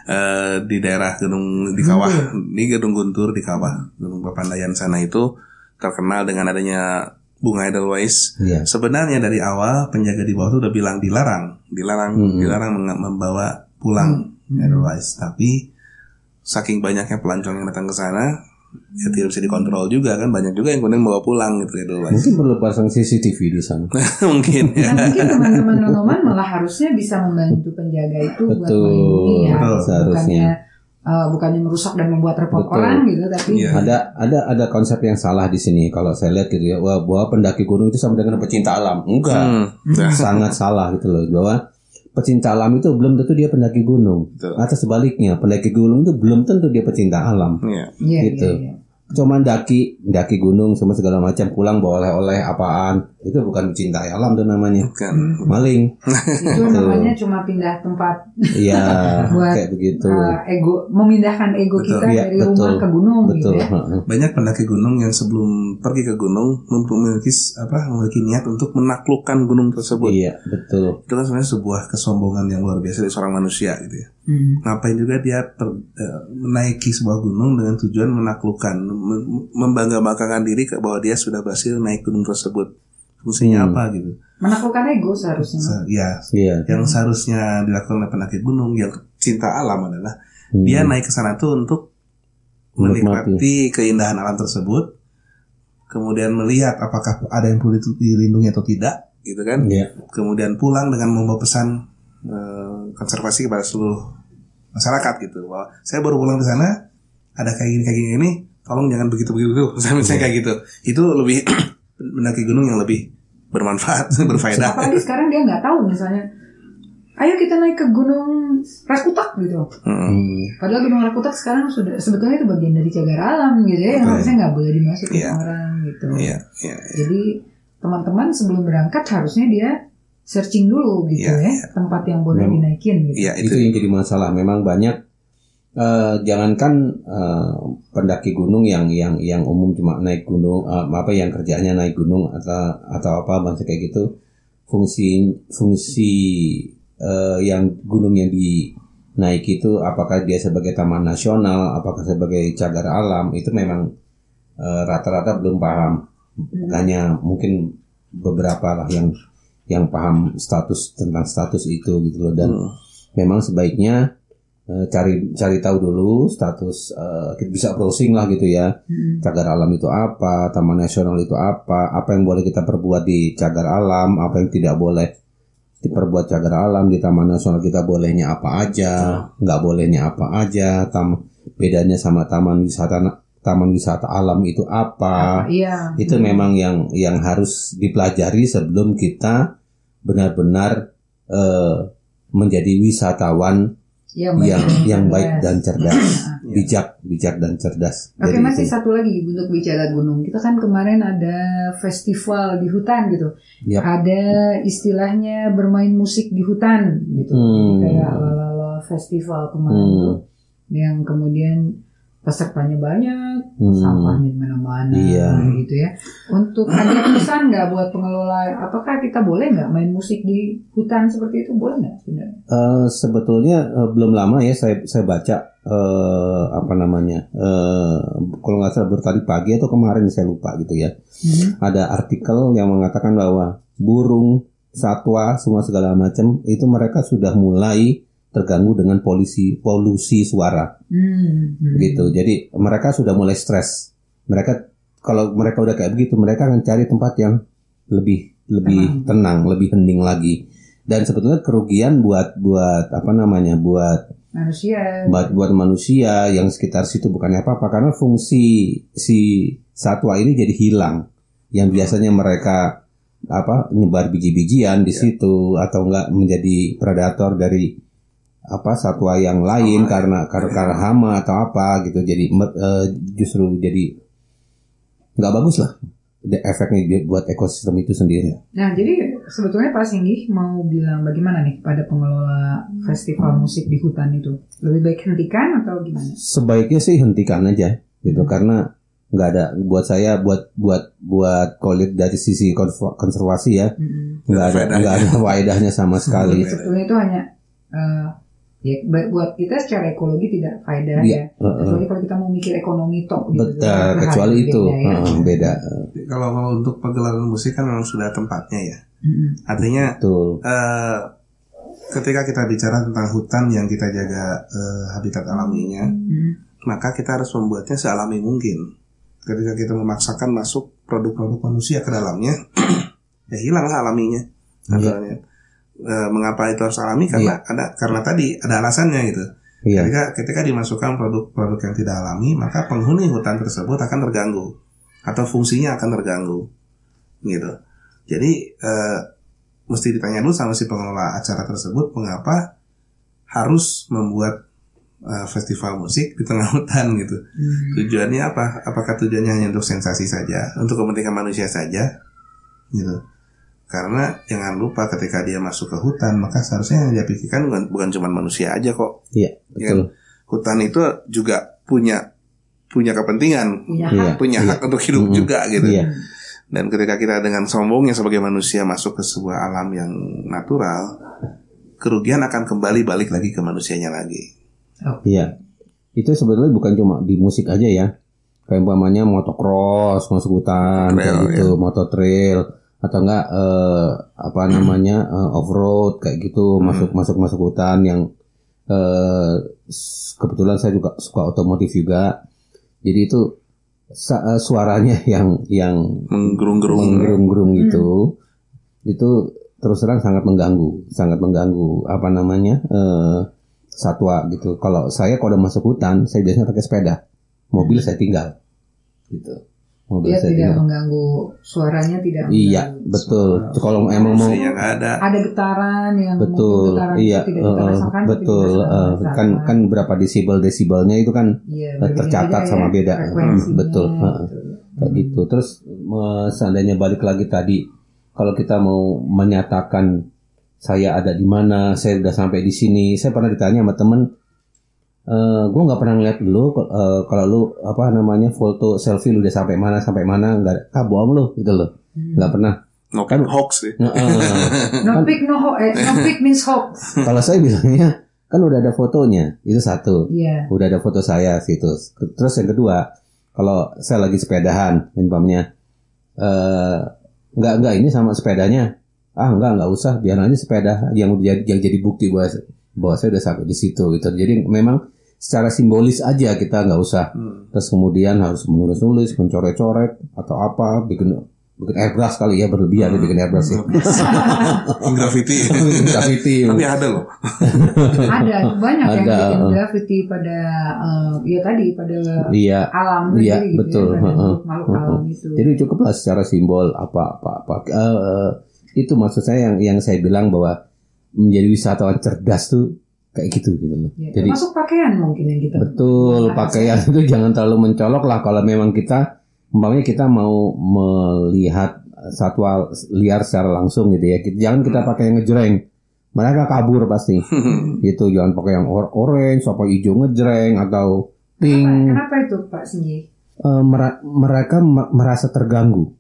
eh, di daerah Gunung di Kawah di Gedung Guntur di Kawah Gunung Papandayan sana itu terkenal dengan adanya bunga Edelweiss. Iya. Sebenarnya dari awal penjaga di bawah itu udah bilang dilarang, dilarang, Mhm. dilarang membawa pulang Edelweiss. Tapi saking banyaknya pelancong yang datang ke sana, ya tidak bisa dikontrol juga kan banyak juga yang kemudian bawa pulang gitu Edelweiss. Mungkin perlu pasang CCTV di sana. Mungkin ya. Nah, mungkin teman-teman nonoman malah harusnya bisa membantu penjaga itu buat Betul, melindungi ya, betul, seharusnya. bukannya eh, bukannya merusak dan membuat repot Betul. orang gitu, tapi Iya. Ada ada ada konsep yang salah di sini kalau saya lihat gitu ya bahwa pendaki gunung itu sama dengan pecinta alam. Enggak. Hmm, nah, Sangat salah gitu loh bahwa pecinta alam itu belum tentu dia pendaki gunung. Betul. Atau sebaliknya, pendaki gunung itu belum tentu dia pecinta alam. iya. iya, gitu. iya, iya. Cuman daki, daki gunung semua segala macam pulang bawa oleh-oleh apaan. Itu bukan mencintai alam tuh namanya. Kan. Maling. itu namanya cuma pindah tempat Iya, Buat, kayak begitu. eh, ego memindahkan ego Betul, kita iya, dari rumah betul. ke gunung Betul. gitu ya. banyak pendaki gunung yang sebelum pergi ke gunung memiliki apa memiliki niat untuk menaklukkan gunung tersebut. Iya, betul. Itu kan sebenarnya sebuah kesombongan yang luar biasa dari seorang manusia gitu ya. Hmm. Ngapain juga dia ter- eh, menaiki sebuah gunung dengan tujuan menaklukkan, mem- membangga-banggakan diri ke bahwa dia sudah berhasil naik gunung tersebut. Fungsinya Hmm. apa gitu? Menaklukkan ego seharusnya. Se- ya, Iya. yang seharusnya dilakukan oleh pendaki gunung yang cinta alam adalah Hmm. dia naik ke sana tuh untuk Menikmati. keindahan alam tersebut, kemudian melihat apakah ada yang perlu dilindungi atau tidak, gitu kan? Iya. Kemudian pulang dengan membawa pesan eh, konservasi kepada seluruh masyarakat gitu bahwa saya baru pulang di sana ada kayak gini kayak gini ini, tolong jangan begitu begitu, misalnya Iya. kayak gitu. Itu lebih mendaki gunung yang lebih bermanfaat, berfaedah. Apalagi sekarang dia nggak tahu misalnya, ayo kita naik ke gunung Rakutak gitu. Hmm. Padahal gunung Rakutak sekarang sudah sebetulnya itu bagian dari cagar alam gitu ya, yang harusnya nggak boleh dimasuki Iya. orang gitu. Iya, iya, iya. Jadi teman-teman sebelum berangkat harusnya dia searching dulu gitu Iya, ya, tempat yang boleh Memang. dinaikin gitu. Iya, itu itu. yang jadi masalah. Memang banyak eh, jangankan eh, pendaki gunung yang yang yang umum cuma naik gunung eh, apa yang kerjanya naik gunung atau atau apa bangsa kayak gitu. Fungsi fungsi eh, yang gunung yang dinaiki itu apakah dia sebagai taman nasional apakah sebagai cagar alam itu memang rata-rata belum paham. Hanya mungkin beberapa lah yang yang paham status tentang status itu gitu loh. Dan Hmm. memang sebaiknya cari cari tahu dulu status eh, kita bisa browsing lah gitu ya Hmm. cagar alam itu apa taman nasional itu apa apa yang boleh kita perbuat di cagar alam apa yang tidak boleh diperbuat cagar alam di taman nasional kita bolehnya apa aja nggak bolehnya apa aja tam bedanya sama taman wisata taman wisata alam itu apa, Iya. itu memang yang yang harus dipelajari sebelum kita benar-benar eh, menjadi wisatawan yang baik yang dan yang cerdas. baik dan cerdas, Iya. bijak, bijak dan cerdas. Oke Jadi masih itu. satu lagi untuk bicara gunung. Kita kan kemarin ada festival di hutan gitu. Yap. Ada istilahnya bermain musik di hutan gitu. Hmm. Kayak lalala festival kemarin Hmm. tuh yang kemudian pesertanya banyak, Hmm. sampahnya di mana-mana Iya. gitu ya. Untuk ada pesan nggak buat pengelola? Apakah kita boleh nggak main musik di hutan seperti itu? Boleh nggak sebenarnya? Eh, sebetulnya eh, belum lama ya saya saya baca eh, apa namanya eh, kalau nggak salah baru tadi pagi atau kemarin saya lupa gitu ya Hmm. ada artikel yang mengatakan bahwa burung satwa semua segala macam itu mereka sudah mulai terganggu dengan polusi polusi suara. Hmm. Hmm. gitu. Jadi mereka sudah mulai stres. Mereka kalau mereka udah kayak begitu mereka akan cari tempat yang lebih lebih tenang. lebih hening lagi. Dan sebetulnya kerugian buat buat apa namanya buat Manusia. buat buat manusia yang sekitar situ bukannya apa-apa karena fungsi si satwa ini jadi hilang. Yang biasanya mereka apa nyebar biji-bijian di situ atau enggak menjadi predator dari apa satwa yang lain karena karena, karena hama atau apa gitu jadi eh, justru jadi nggak bagus lah efeknya buat ekosistem itu sendiri Nah, jadi sebetulnya Pak Singgih mau bilang bagaimana nih pada pengelola festival musik di hutan itu? Lebih baik hentikan atau gimana? sebaiknya sih hentikan aja gitu karena nggak ada buat saya buat buat buat kolit dari sisi konserv- konservasi ya Mm-mm. nggak ada Faedahnya. nggak ada faedahnya sama sekali sebetulnya itu hanya eh, ya buat kita secara ekologi tidak faedah Iya, ya. heeh. Kecuali kalau kita mau mikir ekonomi tok gitu. betul Itu kecuali itu ya. heeh, beda Kalau kalau untuk pagelaran musik kan memang sudah tempatnya ya. Mm-mm. Artinya betul eh, ketika kita bicara tentang hutan yang kita jaga eh, habitat alaminya, Mm. maka kita harus membuatnya sealami mungkin. Ketika kita memaksakan masuk produk-produk manusia ke dalamnya, ya hilanglah alaminya. Naturalnya. Eh, mengapa itu harus alami? Karena ada karena tadi ada alasannya gitu. iya Ketika ketika dimasukkan produk-produk yang tidak alami, maka penghuni hutan tersebut akan terganggu atau fungsinya akan terganggu, gitu. Jadi eh, mesti ditanya dulu sama si pengelola acara tersebut mengapa harus membuat eh, festival musik di tengah hutan gitu. Hmm. Tujuannya apa? Apakah tujuannya hanya untuk sensasi saja, untuk kepentingan manusia saja, gitu? Karena jangan lupa ketika dia masuk ke hutan, maka seharusnya yang dia pikirkan bukan, bukan cuma manusia aja kok, iya betul hutan itu juga punya punya kepentingan, Punya Iya. hak. punya Iya. hak untuk hidup Mm-mm. juga gitu. iya Dan ketika kita dengan sombongnya sebagai manusia masuk ke sebuah alam yang natural, kerugian akan kembali balik lagi ke manusianya lagi. iya itu sebetulnya bukan cuma di musik aja ya kayak umpamanya motocross masuk hutan Trail, kayak gitu motor trail atau enggak eh, apa namanya eh, off road kayak gitu masuk masuk masuk hutan yang eh, kebetulan saya juga suka otomotif juga. Jadi itu eh, suaranya yang yang Menggerung-gerung. menggerung-gerung gitu itu terus terang sangat mengganggu sangat mengganggu apa namanya eh, satwa gitu. Kalau saya kalau udah masuk hutan saya biasanya pakai sepeda mobil saya tinggal gitu Dia tidak mengganggu suaranya tidak iya mengganggu. betul kalau emang mau ada. ada getaran yang betul getaran iya itu tidak tapi betul oleh kan kan berapa desibel desibelnya itu kan Iya, tercatat ya, sama beda. frekuensinya, Hmm, betul. Heeh. gitu. kayak gitu terus seandainya balik lagi tadi kalau kita mau menyatakan saya ada di mana saya udah sampai di sini saya pernah ditanya sama temen eh gue nggak pernah ngeliat lu eh, kalau lu apa namanya foto selfie lu udah sampai mana sampai mana nggak ah bohong lu gitu loh Hmm. nggak pernah No Kan- hoax sih. Eh, No pick no ho eh, no pick means hoax. kalau saya bilangnya kan udah ada fotonya itu satu Iya. udah ada foto saya situ. Terus yang kedua, kalau saya lagi sepedahan, umpamanya eh nggak nggak ini sama sepedanya, ah nggak nggak usah, biar aja sepeda yang jadi yang jadi bukti bahwa bahwa saya udah sampai di situ gitu. Jadi memang secara simbolis aja kita nggak usah Hmm. terus kemudian harus menulis-nulis, mencoret-coret atau apa, bikin bikin airbrush kali ya berlebihan ya bikin airbrush ya. Graffiti. Graffiti. Tapi ada loh. ada banyak yang Ada, bikin uh. graffiti pada eh, ya tadi pada Iya. alam Iya, sendiri gitu betul. ya, pada Heeh. makhluk Heeh. alam itu. Jadi cukuplah secara simbol apa apa apa. Eh, eh, itu maksud saya yang yang saya bilang bahwa menjadi wisatawan cerdas tuh kayak gitu gitu loh. Ya, Jadi termasuk pakaian mungkin yang kita betul bahas. pakaian itu jangan terlalu mencolok lah kalau memang kita umpamanya kita mau melihat satwa liar secara langsung gitu ya. Jangan kita pakai yang ngejreng. Mereka kabur pasti. gitu jangan pakai yang or- orange apa hijau ngejreng atau pink. Kenapa itu Pak Sinji? Eh, mera- mereka me- merasa terganggu.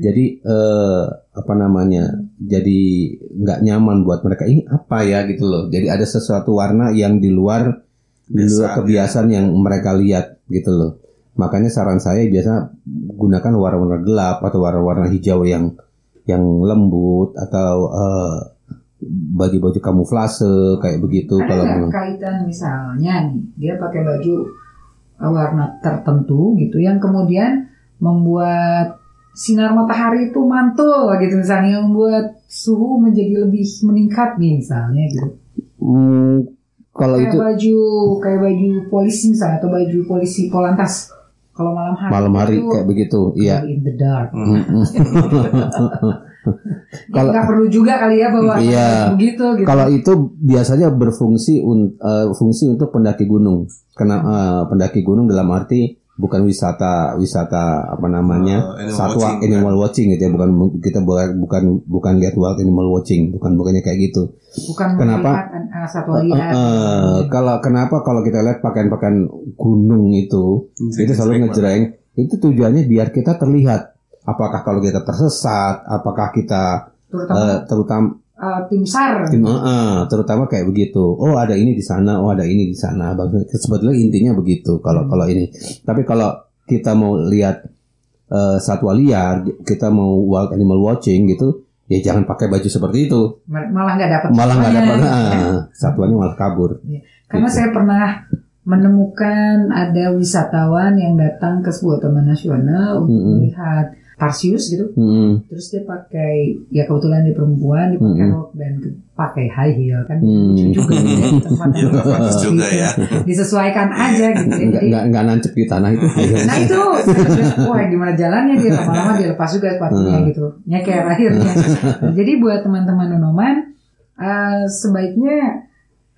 Jadi eh, apa namanya? Jadi nggak nyaman buat mereka. Ini apa ya gitu loh. Jadi ada sesuatu warna yang di luar di luar Kebiasaan, kebiasaan yang mereka lihat gitu loh. Makanya saran saya biasa gunakan warna-warna gelap atau warna-warna hijau yang yang lembut atau eh, baju-baju kamuflase kayak begitu Ada kalau memang kaitan misalnya nih dia pakai baju uh, warna tertentu gitu yang kemudian membuat sinar matahari itu mantul gitu misalnya yang membuat suhu menjadi lebih meningkat nih misalnya gitu. Hmm, kalau kayak itu baju kayak baju polisi misalnya atau baju polisi polantas kalau malam hari malam hari itu kayak begitu iya in the dark. Kalau- nggak perlu juga kali ya bahwa Iya. begitu gitu. Kalau itu biasanya berfungsi un- eh, fungsi untuk pendaki gunung. Karena eh, pendaki gunung dalam arti bukan wisata wisata apa namanya? Eh, animal satwa watching, animal watching gitu ya. Bukan kita bukan bukan bukan lihat wild animal watching. Bukan bukannya kayak gitu. bukan kenapa? melihat uh, satwa Eh, liar. eh, kalau kenapa kalau kita lihat pakaian-pakaian gunung itu itu selalu ngejreng. Itu tujuannya biar kita terlihat. Apakah kalau kita tersesat apakah kita terutama. eh, terutama uh, tim SAR. Tim, eh, eh, terutama kayak begitu. Oh ada ini di sana, oh ada ini di sana. Sebetulnya intinya begitu. Kalau kalau ini. Tapi kalau kita mau lihat eh, satwa liar, kita mau wild animal watching gitu, ya jangan pakai baju seperti itu. Mal- malah nggak dapat Malah nggak dapat. satwanya. ah, satwanya malah kabur. Karena Gitu. saya pernah menemukan ada wisatawan yang datang ke sebuah taman nasional untuk Mm-mm. melihat tarsius gitu. Hmm, Terus dia pakai ya kebetulan dia perempuan dia pakai Mm-mm. rok dan pakai high heel kan Hmm. lucu juga ya di tempat Ya, pantas juga ya. disesuaikan aja gitu ya. nggak Jadi, nggak nggak nancep di tanah itu. Nah itu wah gimana jalannya dia lama-lama dia lepas juga sepatunya Hmm. gitu nyeker akhirnya. Jadi buat teman-teman nonoman eh, sebaiknya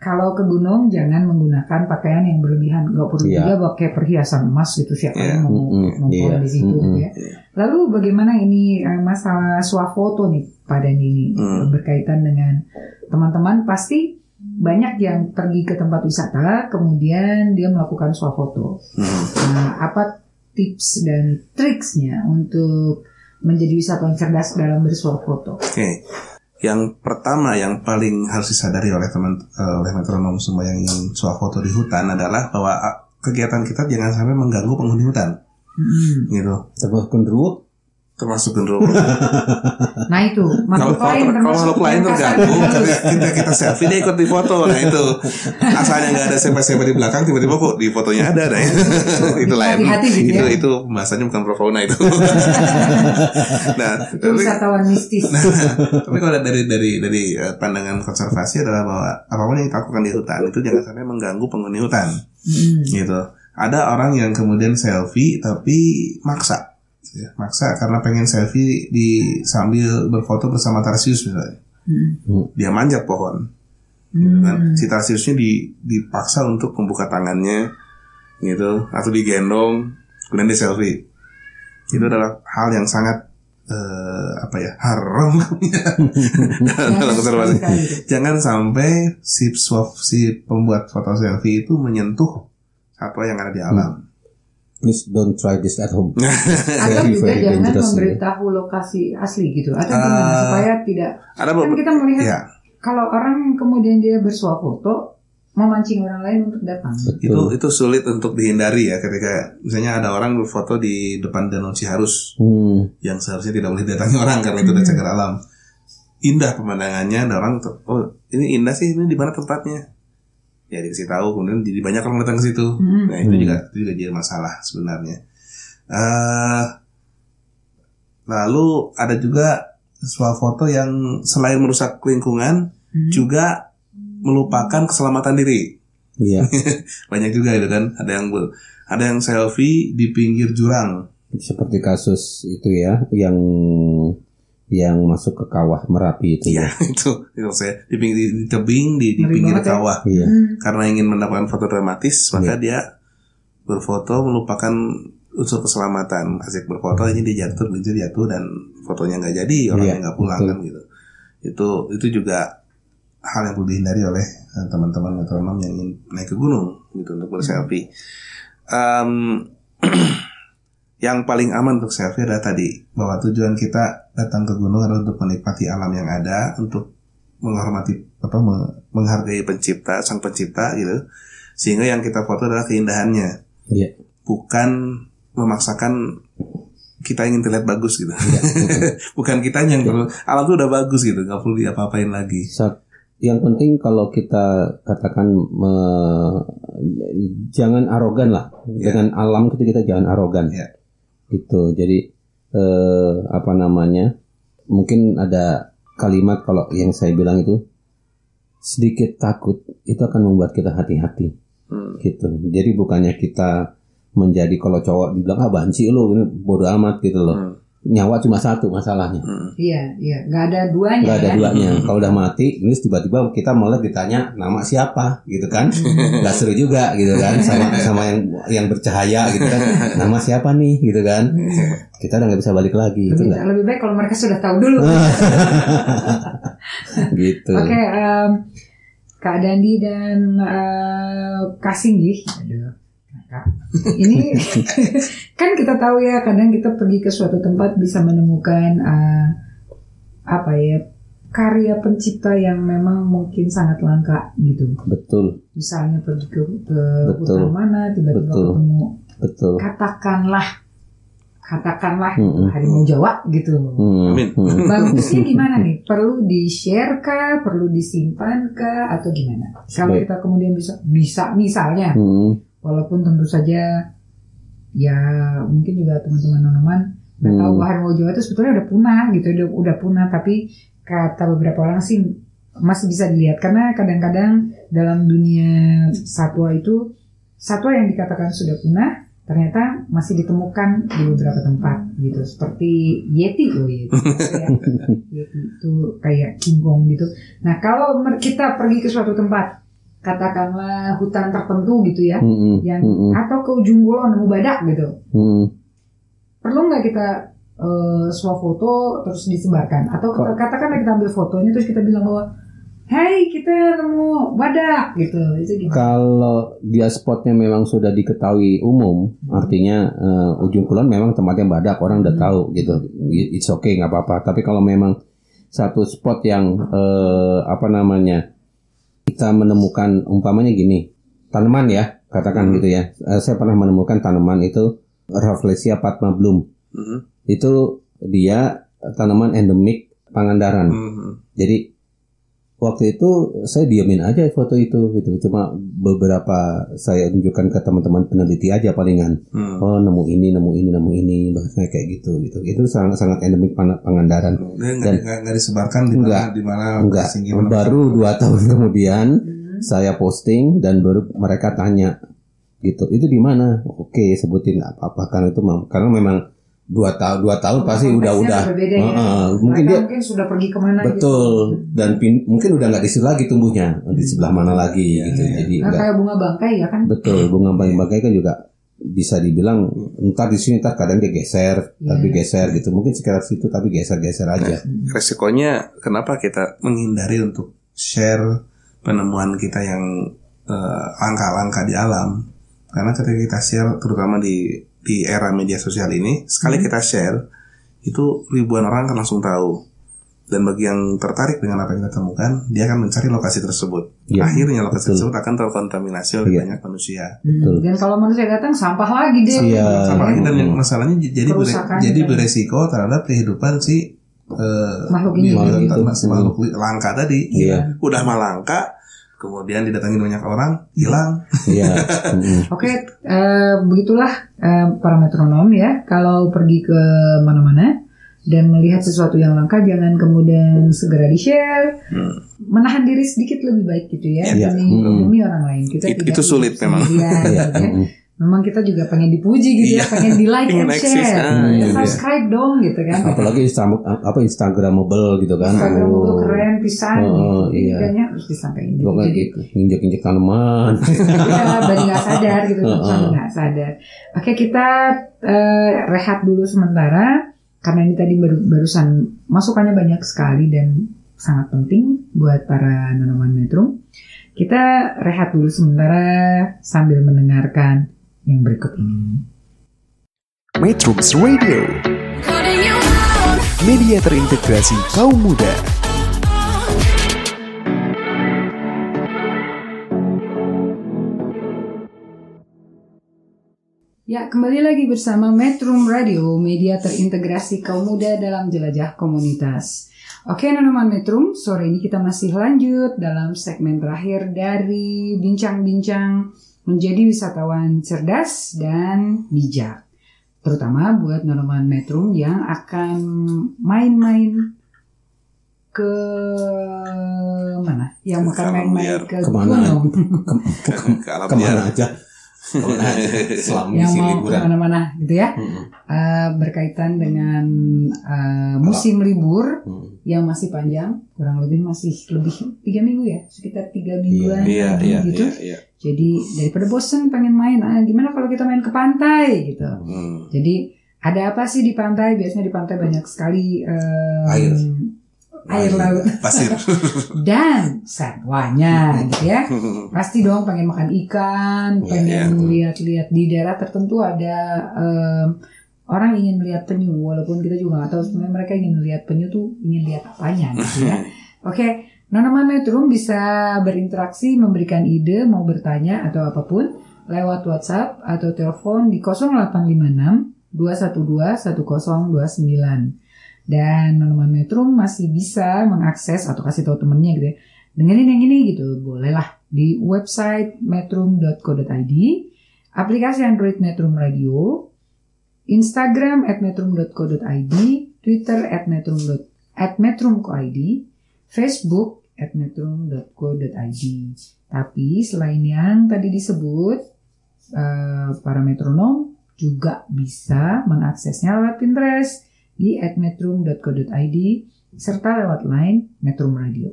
kalau ke gunung jangan menggunakan pakaian yang berlebihan nggak perlu Iya. juga pakai perhiasan emas gitu siapa Iya. yang mau ngumpul Iya. di situ Mm-mm. ya. Lalu bagaimana ini eh, masalah swafoto nih pada ini Hmm. berkaitan dengan teman-teman pasti banyak yang pergi ke tempat wisata kemudian dia melakukan swafoto. Hmm. Nah, apa tips dan triksnya untuk menjadi wisatawan cerdas dalam bersuah foto? Oke. Yang pertama yang paling harus disadari oleh teman eh, oleh metronom semua yang ingin swafoto di hutan adalah bahwa ah, kegiatan kita jangan sampai mengganggu penghuni hutan. Hmm. Gitu. Terus genderuwo Termasuk genderuwo. Nah itu kalau makhluk kalau lain kalau makhluk lain terganggu kita, kita selfie dia ikut di foto nah itu asalnya nggak ada siapa-siapa di belakang tiba-tiba kok di fotonya ada nah itu, itu lain Hati-hati gitu itu ya. itu bahasanya bukan pro fauna itu nah Itu tapi wisatawan mistis. Nah, tapi kalau dari dari dari eh, pandangan konservasi adalah bahwa apa pun yang kita lakukan di hutan itu jangan sampai mengganggu penghuni hutan, Hmm. gitu. Ada orang yang kemudian selfie tapi maksa, ya, maksa karena pengen selfie di sambil berfoto bersama tarsius misalnya. Hmm. Dia manjat pohon, gitu kan. Hmm. Si tarsiusnya di, dipaksa untuk membuka tangannya, gitu, atau digendong, kemudian dia selfie. Itu adalah hal yang sangat eh, apa ya haram dalam konservasi. gitu. Jangan sampai si swap si pembuat foto selfie itu menyentuh satwa yang ada di alam. Please don't try this at home. Atau Very, juga very jangan dangerous, memberitahu lokasi asli gitu. Atau gimana Ah. supaya tidak Ada kan kita melihat ya, kalau orang kemudian dia bersuah foto memancing orang lain untuk datang. itu itu sulit untuk dihindari ya ketika misalnya ada orang berfoto di depan Danau Ciharus Hmm. yang seharusnya tidak boleh didatangi orang karena itu udah cagar alam. Indah pemandangannya, ada orang oh ini indah sih, ini di mana tempatnya? Ya dikasih tahu, kemudian jadi banyak orang datang ke situ. Hmm. Nah itu juga itu juga jadi masalah sebenarnya. eh Lalu ada juga swafoto yang selain merusak lingkungan Hmm. juga melupakan keselamatan diri. Iya. Banyak juga itu kan. Ada yang ada yang selfie di pinggir jurang. Seperti kasus itu ya, yang yang masuk ke kawah Merapi itu Iya, ya. itu itu saya di pinggir di, di tebing di, di pinggir ya. kawah. Iya. Hmm. Karena ingin mendapatkan foto dramatis, maka dia berfoto melupakan unsur keselamatan. Asik berfoto ini dia jatuh, dia jatuh dan fotonya nggak jadi, orangnya Iya, nggak pulang betul. kan gitu. Itu itu juga hal yang perlu dihindari oleh eh, teman-teman metronom yang ingin naik ke gunung gitu untuk berselfie. Em, yang paling aman untuk selfie adalah tadi bahwa tujuan kita datang ke gunung adalah untuk menikmati alam yang ada, untuk menghormati apa me- menghargai pencipta sang pencipta gitu. Sehingga yang kita foto adalah keindahannya, Iya. bukan memaksakan kita ingin terlihat bagus gitu. bukan kita yang perlu alam tuh udah bagus gitu, nggak perlu diapa-apain lagi. Yang penting kalau kita katakan me- jangan arogan lah Iya. dengan alam itu kita jangan arogan Iya. Gitu jadi eh, apa namanya mungkin ada kalimat kalau yang saya bilang itu sedikit takut itu akan membuat kita hati-hati Hmm. gitu jadi bukannya kita menjadi kalau cowok dibilang ah banci lu ini bodoh amat gitu loh Hmm. Nyawa cuma satu masalahnya. Iya, iya, nggak ada duanya. nggak ada ya. duanya. Kalau udah mati ini tiba-tiba kita malah ditanya nama siapa? Gitu kan. Nggak seru juga gitu kan sama sama yang yang bercahaya gitu kan. Nama siapa nih? Gitu kan. Kita udah nggak bisa balik lagi itu Lebih, nggak? lebih baik kalau mereka sudah tahu dulu. gitu. Oke, em, Kak Dandi dan eh, Kak Singgi. Aduh, Kak. Ini kan kita tahu ya, kadang kita pergi ke suatu tempat bisa menemukan eh, apa ya karya pencipta yang memang mungkin sangat langka gitu. betul Misalnya pergi ke, ke Betul. hutan mana, tiba-tiba Betul. ketemu betul katakanlah katakanlah Mm-mm. harimau Jawa gitu. Hmm, Amin. hmm. Bagusnya gimana nih? Perlu di share kah? Perlu disimpan kah? Atau gimana? Kalau kita kemudian bisa bisa misalnya, Hmm, walaupun tentu saja ya mungkin juga teman-teman nonoman nggak Hmm. tahu harimau Jawa itu sebetulnya udah punah gitu, udah, udah punah. Tapi kata beberapa orang sih masih bisa dilihat karena kadang-kadang dalam dunia satwa itu satwa yang dikatakan sudah punah ternyata masih ditemukan di beberapa tempat gitu seperti yeti loh yeti yeti itu kayak king kong gitu nah kalau kita pergi ke suatu tempat katakanlah hutan tertentu gitu ya hmm, hmm, yang hmm, hmm, atau ke ujung kulon nemu badak gitu hmm. perlu nggak kita eh, swafoto terus disebarkan atau kita- katakanlah kita ambil fotonya terus kita bilang bahwa Hai kita nemu badak gitu itu gimana? Kalau dia spotnya memang sudah diketahui umum, artinya eh, ujung kulon memang tempatnya badak, orang udah tahu gitu. It's okay nggak apa-apa. Tapi kalau memang satu spot yang eh, apa namanya kita menemukan umpamanya gini tanaman ya katakan gitu ya. Eh, saya pernah menemukan tanaman itu Rafflesia patma bloom. Mhm. Itu dia tanaman endemik Pangandaran. Mhm. Jadi waktu itu saya diamin aja foto itu gitu. Cuma beberapa saya tunjukkan ke teman-teman peneliti aja palingan. Hmm. Oh nemu ini, nemu ini, nemu ini, bahasanya kayak gitu gitu. Itu sangat sangat endemik Pan- Pangandaran. Nggak Dan- nggak- nggak disebarkan di Enggak. mana di mana Enggak, menemukan. baru dua tahun kemudian Hmm. saya posting dan baru mereka tanya gitu. Itu di mana? Oke, sebutin apa-apa karena itu karena memang dua tahun dua tahun pasti udah udah berbeda ya. Heeh, mungkin dia mungkin sudah pergi ke mana gitu. betul dan pin- mungkin udah nggak di situ lagi tumbuhnya di sebelah mana lagi gitu. Jadi Nah, kayak bunga bangkai ya kan? Betul, bunga bangkai kan juga bisa dibilang entar di sini entar kadang dia geser, Iya. tapi geser gitu. Mungkin sekitar situ tapi geser-geser aja. resikonya kenapa kita menghindari untuk share penemuan kita yang eh, langka-langka di alam karena ketika kita share terutama di di era media sosial ini sekali kita share itu ribuan orang kan langsung tahu dan bagi yang tertarik dengan apa yang kita temukan dia akan mencari lokasi tersebut Iya, akhirnya lokasi betul. tersebut akan terkontaminasi oleh Iya. banyak manusia Hmm. Betul. Dan kalau manusia datang sampah lagi deh. Iya. sama lagi dan Hmm. masalahnya jadi bere- Kerusakan jadi kan. beresiko terhadap kehidupan si eh, Makhluk ini. bi- Makhluk itu. si makhluk langka tadi Iya. udah mah langka kemudian didatangi banyak orang hilang Iya. Oke, eh, begitulah eh, para metronom ya. Kalau pergi ke mana-mana, dan melihat sesuatu yang langka jangan kemudian segera di share menahan diri sedikit lebih baik gitu ya Iya. demi, Hmm. demi orang lain kita It- tidak itu sulit memang. Iya. gitu ya. Memang kita juga pengen dipuji gitu ya Iya. pengen di like and eksis, share ah, Ya, iya. subscribe dong gitu kan Apalagi Insta- apa Instagramable gitu kan. Instagram Oh. keren pisan Oh, gitu. iya. Kayaknya harus disampaikan gitu. Pokoknya Jadi gitu, injek-injek tanaman. ya, bagi nggak sadar gitu, Heeh. sampai nggak sadar. Oke kita eh, rehat dulu sementara karena ini tadi baru, barusan masukannya banyak sekali dan sangat penting buat para nonoman metro. Kita rehat dulu sementara sambil mendengarkan yang berikut ini. Metrums Radio, media terintegrasi kaum muda. Ya, kembali lagi bersama Metrum Radio, media terintegrasi kaum muda dalam jelajah komunitas. Oke, Nonoman Metrum, sore ini kita masih lanjut dalam segmen terakhir dari bincang-bincang menjadi wisatawan cerdas dan bijak. Terutama buat Nonoman Metrum yang akan main-main ke mana? Yang Ke akan main-main liar. ke Ke mana? gunung. ke, ke liar. aja? Ke mana aja? Selama yang mau liburan. ke mana-mana gitu ya. Mm. Eh, berkaitan dengan eh, musim libur Mm. yang masih panjang, kurang lebih masih lebih tiga minggu ya, sekitar tiga mingguan Iya, lagi iya, gitu. iya, iya. Jadi daripada bosen pengen main, ah, gimana kalau kita main ke pantai gitu. Hmm. Jadi ada apa sih di pantai? Biasanya di pantai banyak sekali Air. Air laut Pasir. dan satwanya gitu ya. Pasti dong pengen makan ikan, Iya, pengen iya. lihat-lihat di daerah tertentu ada em, orang ingin melihat penyu, walaupun kita juga nggak tahu sebenarnya mereka ingin melihat penyu tuh ingin lihat apanya gitu ya. Oke, Nonoman Metrum bisa berinteraksi, memberikan ide, mau bertanya atau apa pun lewat WhatsApp atau telepon di 0856 212 1029. Dan Metrum masih bisa mengakses atau kasih tahu temennya gitu ya. Dengerin yang ini gitu, bolehlah di website metrum.co.id, aplikasi Android Metrum Radio, Instagram at metrum.co.id, Twitter at metrum. at metrum.co.id, Facebook at metrum.co.id. Tapi selain yang tadi disebut, eh, para metronom juga bisa mengaksesnya lewat Pinterest di metrum.co.id serta lewat line Metrum Radio.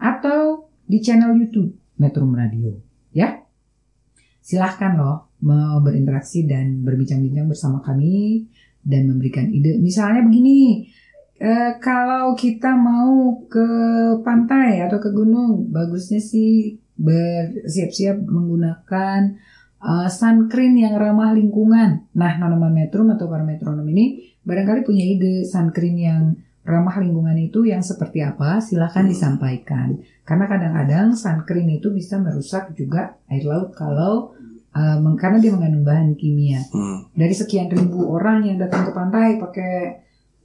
Atau di channel YouTube Metrum Radio ya. Silahkan loh mau berinteraksi dan berbincang-bincang bersama kami dan memberikan ide. Misalnya begini eh, kalau kita mau ke pantai atau ke gunung bagusnya sih bersiap-siap menggunakan eh, sunscreen yang ramah lingkungan. Nah Nonoman Metrum atau para metronom ini barangkali punya ide sunscreen yang ramah lingkungan itu yang seperti apa silahkan disampaikan karena kadang-kadang sunscreen itu bisa merusak juga air laut kalau uh, karena dia mengandung bahan kimia Hmm. dari sekian ribu orang yang datang ke pantai pakai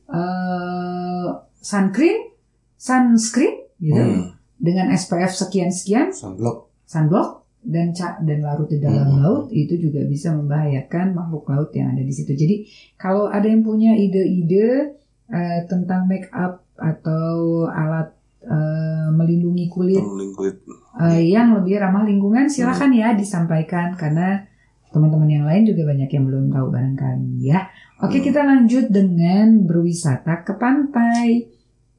uh, sunscreen sunscreen gitu Hmm. dengan SPF sekian sekian Sunblock. sunblock dan ca- dan larut di dalam Hmm. laut itu juga bisa membahayakan makhluk laut yang ada di situ. Jadi kalau ada yang punya ide-ide eh, tentang make up atau alat eh, melindungi kulit Melindungi kulit. eh, yang lebih ramah lingkungan, silakan ya disampaikan karena teman-teman yang lain juga banyak yang belum tahu barangkali ya. Oke kita lanjut dengan berwisata ke pantai.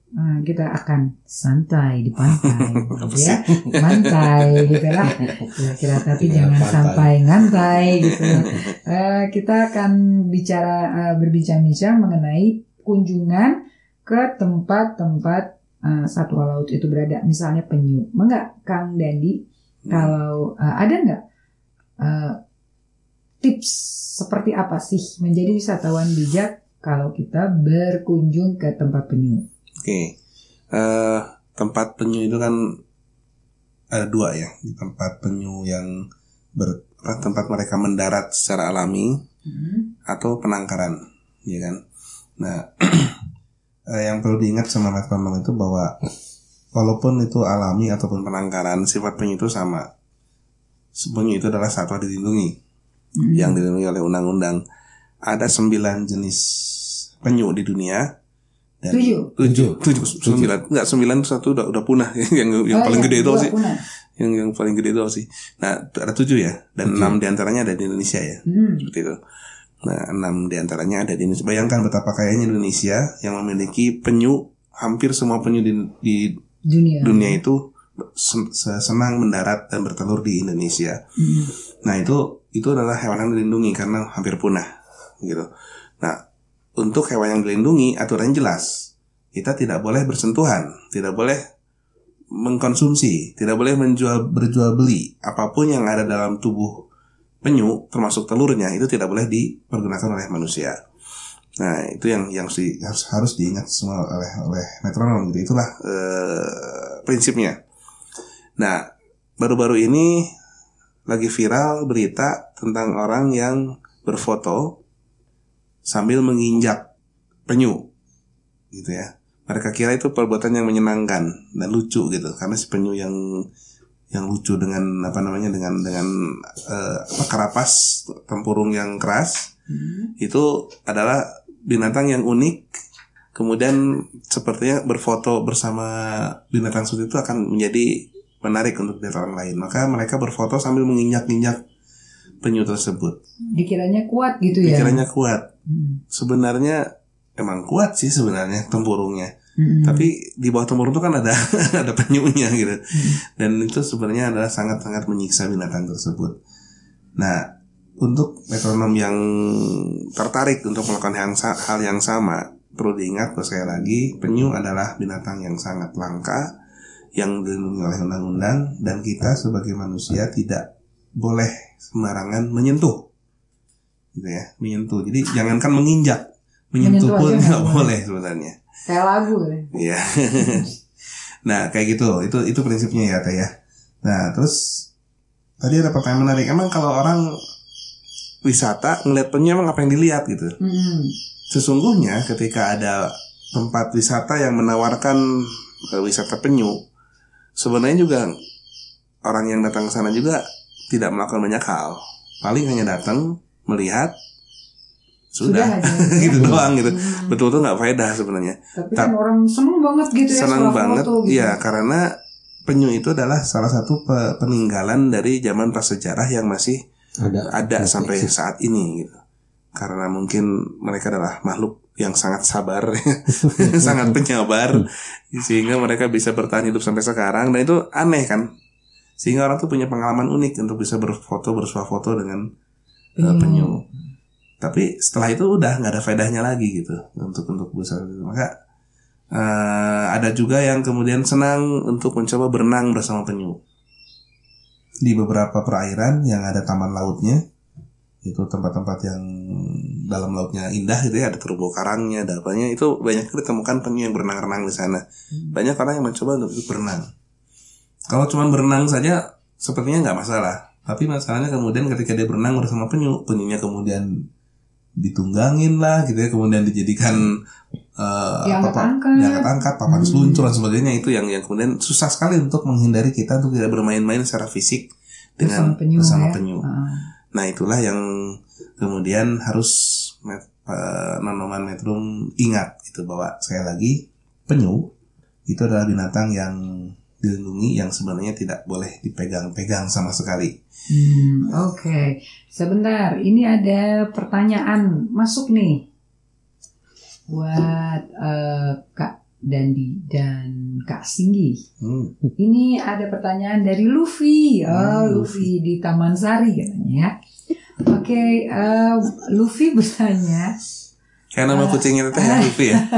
Nah, kita akan santai di pantai, gitu ya, mantai gitu lah. Kira-kira tapi Iya, jangan pantai. sampai ngantai gitu. Eh, kita akan bicara eh, berbincang-bincang mengenai kunjungan ke tempat-tempat eh, satwa laut itu berada, misalnya penyu. Enggak, Kang Dandi, kalau eh, ada nggak eh, tips seperti apa sih menjadi wisatawan bijak kalau kita berkunjung ke tempat penyu? Oke. Eh, tempat penyu itu kan ada dua ya. Di tempat penyu yang ber, apa, tempat mereka mendarat secara alami Hmm. atau penangkaran, ya kan. Nah, eh, yang perlu diingat sama teman-teman itu bahwa walaupun itu alami ataupun penangkaran, sifat penyu itu sama. Penyu itu adalah satwa dilindungi Hmm. yang dilindungi oleh undang-undang. Ada sembilan jenis penyu di dunia Dan Tujuh. tujuh. Tujuh. Sembilan. Nggak sembilan satu udah udah punah. Yang yang Oh, paling iya, gede itu sih? punah. yang yang paling gede itu sih? Nah ada tujuh ya. Dan enam di antaranya ada di Indonesia ya. Hmm. seperti itu. Nah enam di antaranya ada di Indonesia. Bayangkan betapa kayanya Indonesia yang memiliki penyu hampir semua penyu di, di Dunia. dunia itu sen- se- senang mendarat dan bertelur di Indonesia. Hmm. Nah itu itu adalah hewan yang dilindungi karena hampir punah gitu. Nah untuk hewan yang dilindungi aturannya jelas. Kita tidak boleh bersentuhan, tidak boleh mengkonsumsi, tidak boleh menjual berjual beli apa pun yang ada dalam tubuh penyu termasuk telurnya itu tidak boleh dipergunakan oleh manusia. Nah itu yang yang si- harus harus diingat semua oleh oleh metronom gitu. Itulah eh, prinsipnya. Nah baru-baru ini lagi viral berita tentang orang yang berfoto sambil menginjak penyu gitu ya. Mereka kira itu perbuatan yang menyenangkan dan lucu gitu karena si penyu yang yang lucu dengan apa namanya dengan dengan eh, apa karapas tempurung yang keras itu adalah binatang yang unik. Kemudian sepertinya berfoto bersama binatang seperti itu akan menjadi menarik untuk dilihat orang lain. Maka mereka berfoto sambil menginjak-injak penyu tersebut Dikiranya kuat gitu ya. pikirannya kuat Hmm. sebenarnya emang kuat sih sebenarnya tempurungnya Hmm. tapi di bawah tempurung itu kan ada ada penyunya gitu dan itu sebenarnya adalah sangat-sangat menyiksa binatang tersebut nah untuk metronom yang tertarik untuk melakukan yang hal yang sama perlu diingat bahwa sekali lagi penyu adalah binatang yang sangat langka yang dilindungi oleh undang-undang dan kita sebagai manusia tidak boleh sembarangan menyentuh gitu ya menyentuh jadi jangankan menginjak menyentuh Menyentuh pun nggak boleh. sebenarnya Kayak lagu kan. Iya. nah, kayak gitu. Itu itu prinsipnya ya, Teh ya. Nah, terus tadi ada pertanyaan menarik. Emang kalau orang wisata ngeliat penyu emang apa yang dilihat gitu? Hmm. Sesungguhnya ketika ada tempat wisata yang menawarkan eh, wisata penyu, sebenarnya juga orang yang datang ke sana juga tidak melakukan banyak hal. Paling hanya datang melihat sudah, Sudah aja, ya. gitu doang gitu. Hmm. Betul-betul nggak faedah sebenarnya. Tapi Tap- kan orang seneng banget gitu ya senang setelah banget foto gitu. iya karena penyu itu adalah salah satu pe- peninggalan dari zaman prasejarah yang masih Ada ada sampai saat ini gitu karena mungkin mereka adalah makhluk yang sangat sabar sangat penyabar sehingga mereka bisa bertahan hidup sampai sekarang dan itu aneh kan sehingga orang tuh punya pengalaman unik untuk bisa berfoto bersuah foto dengan uh, Penyu. penyu. Tapi setelah itu udah nggak ada faedahnya lagi gitu untuk untuk besar maka eh, ada juga yang kemudian senang untuk mencoba berenang bersama penyu. Di beberapa perairan yang ada taman lautnya itu tempat-tempat yang dalam lautnya indah gitu ya ada terumbu karangnya ada apanya itu banyak ditemukan penyu yang berenang-renang di sana. Banyak orang yang mencoba untuk berenang kalau cuma berenang saja sepertinya nggak masalah tapi masalahnya kemudian ketika dia berenang bersama penyu penyunya kemudian ditunggangin lah gitu ya kemudian dijadikan eh, Diangkat-angkat. diangkat-angkat papan Hmm. seluncur dan sebagainya itu yang yang kemudian susah sekali untuk menghindari kita untuk tidak bermain-main secara fisik dengan Bersama penyu bersama ya. penyu. Ah. Nah itulah yang kemudian harus met, eh, Nonoman Metrum ingat itu bahwa sekali lagi penyu itu adalah binatang yang dilindungi yang sebenarnya tidak boleh dipegang-pegang sama sekali. Hmm, Oke, sebentar. Ini ada pertanyaan masuk nih buat eh, Kak Dandi dan Kak Singgi. Hmm. Ini ada pertanyaan dari Luffy. Oh, Hmm, Luffy di Taman Sari katanya ya. Oke, eh, Luffy bertanya, Kayak nama kucingnya teh ya, Luffy ya.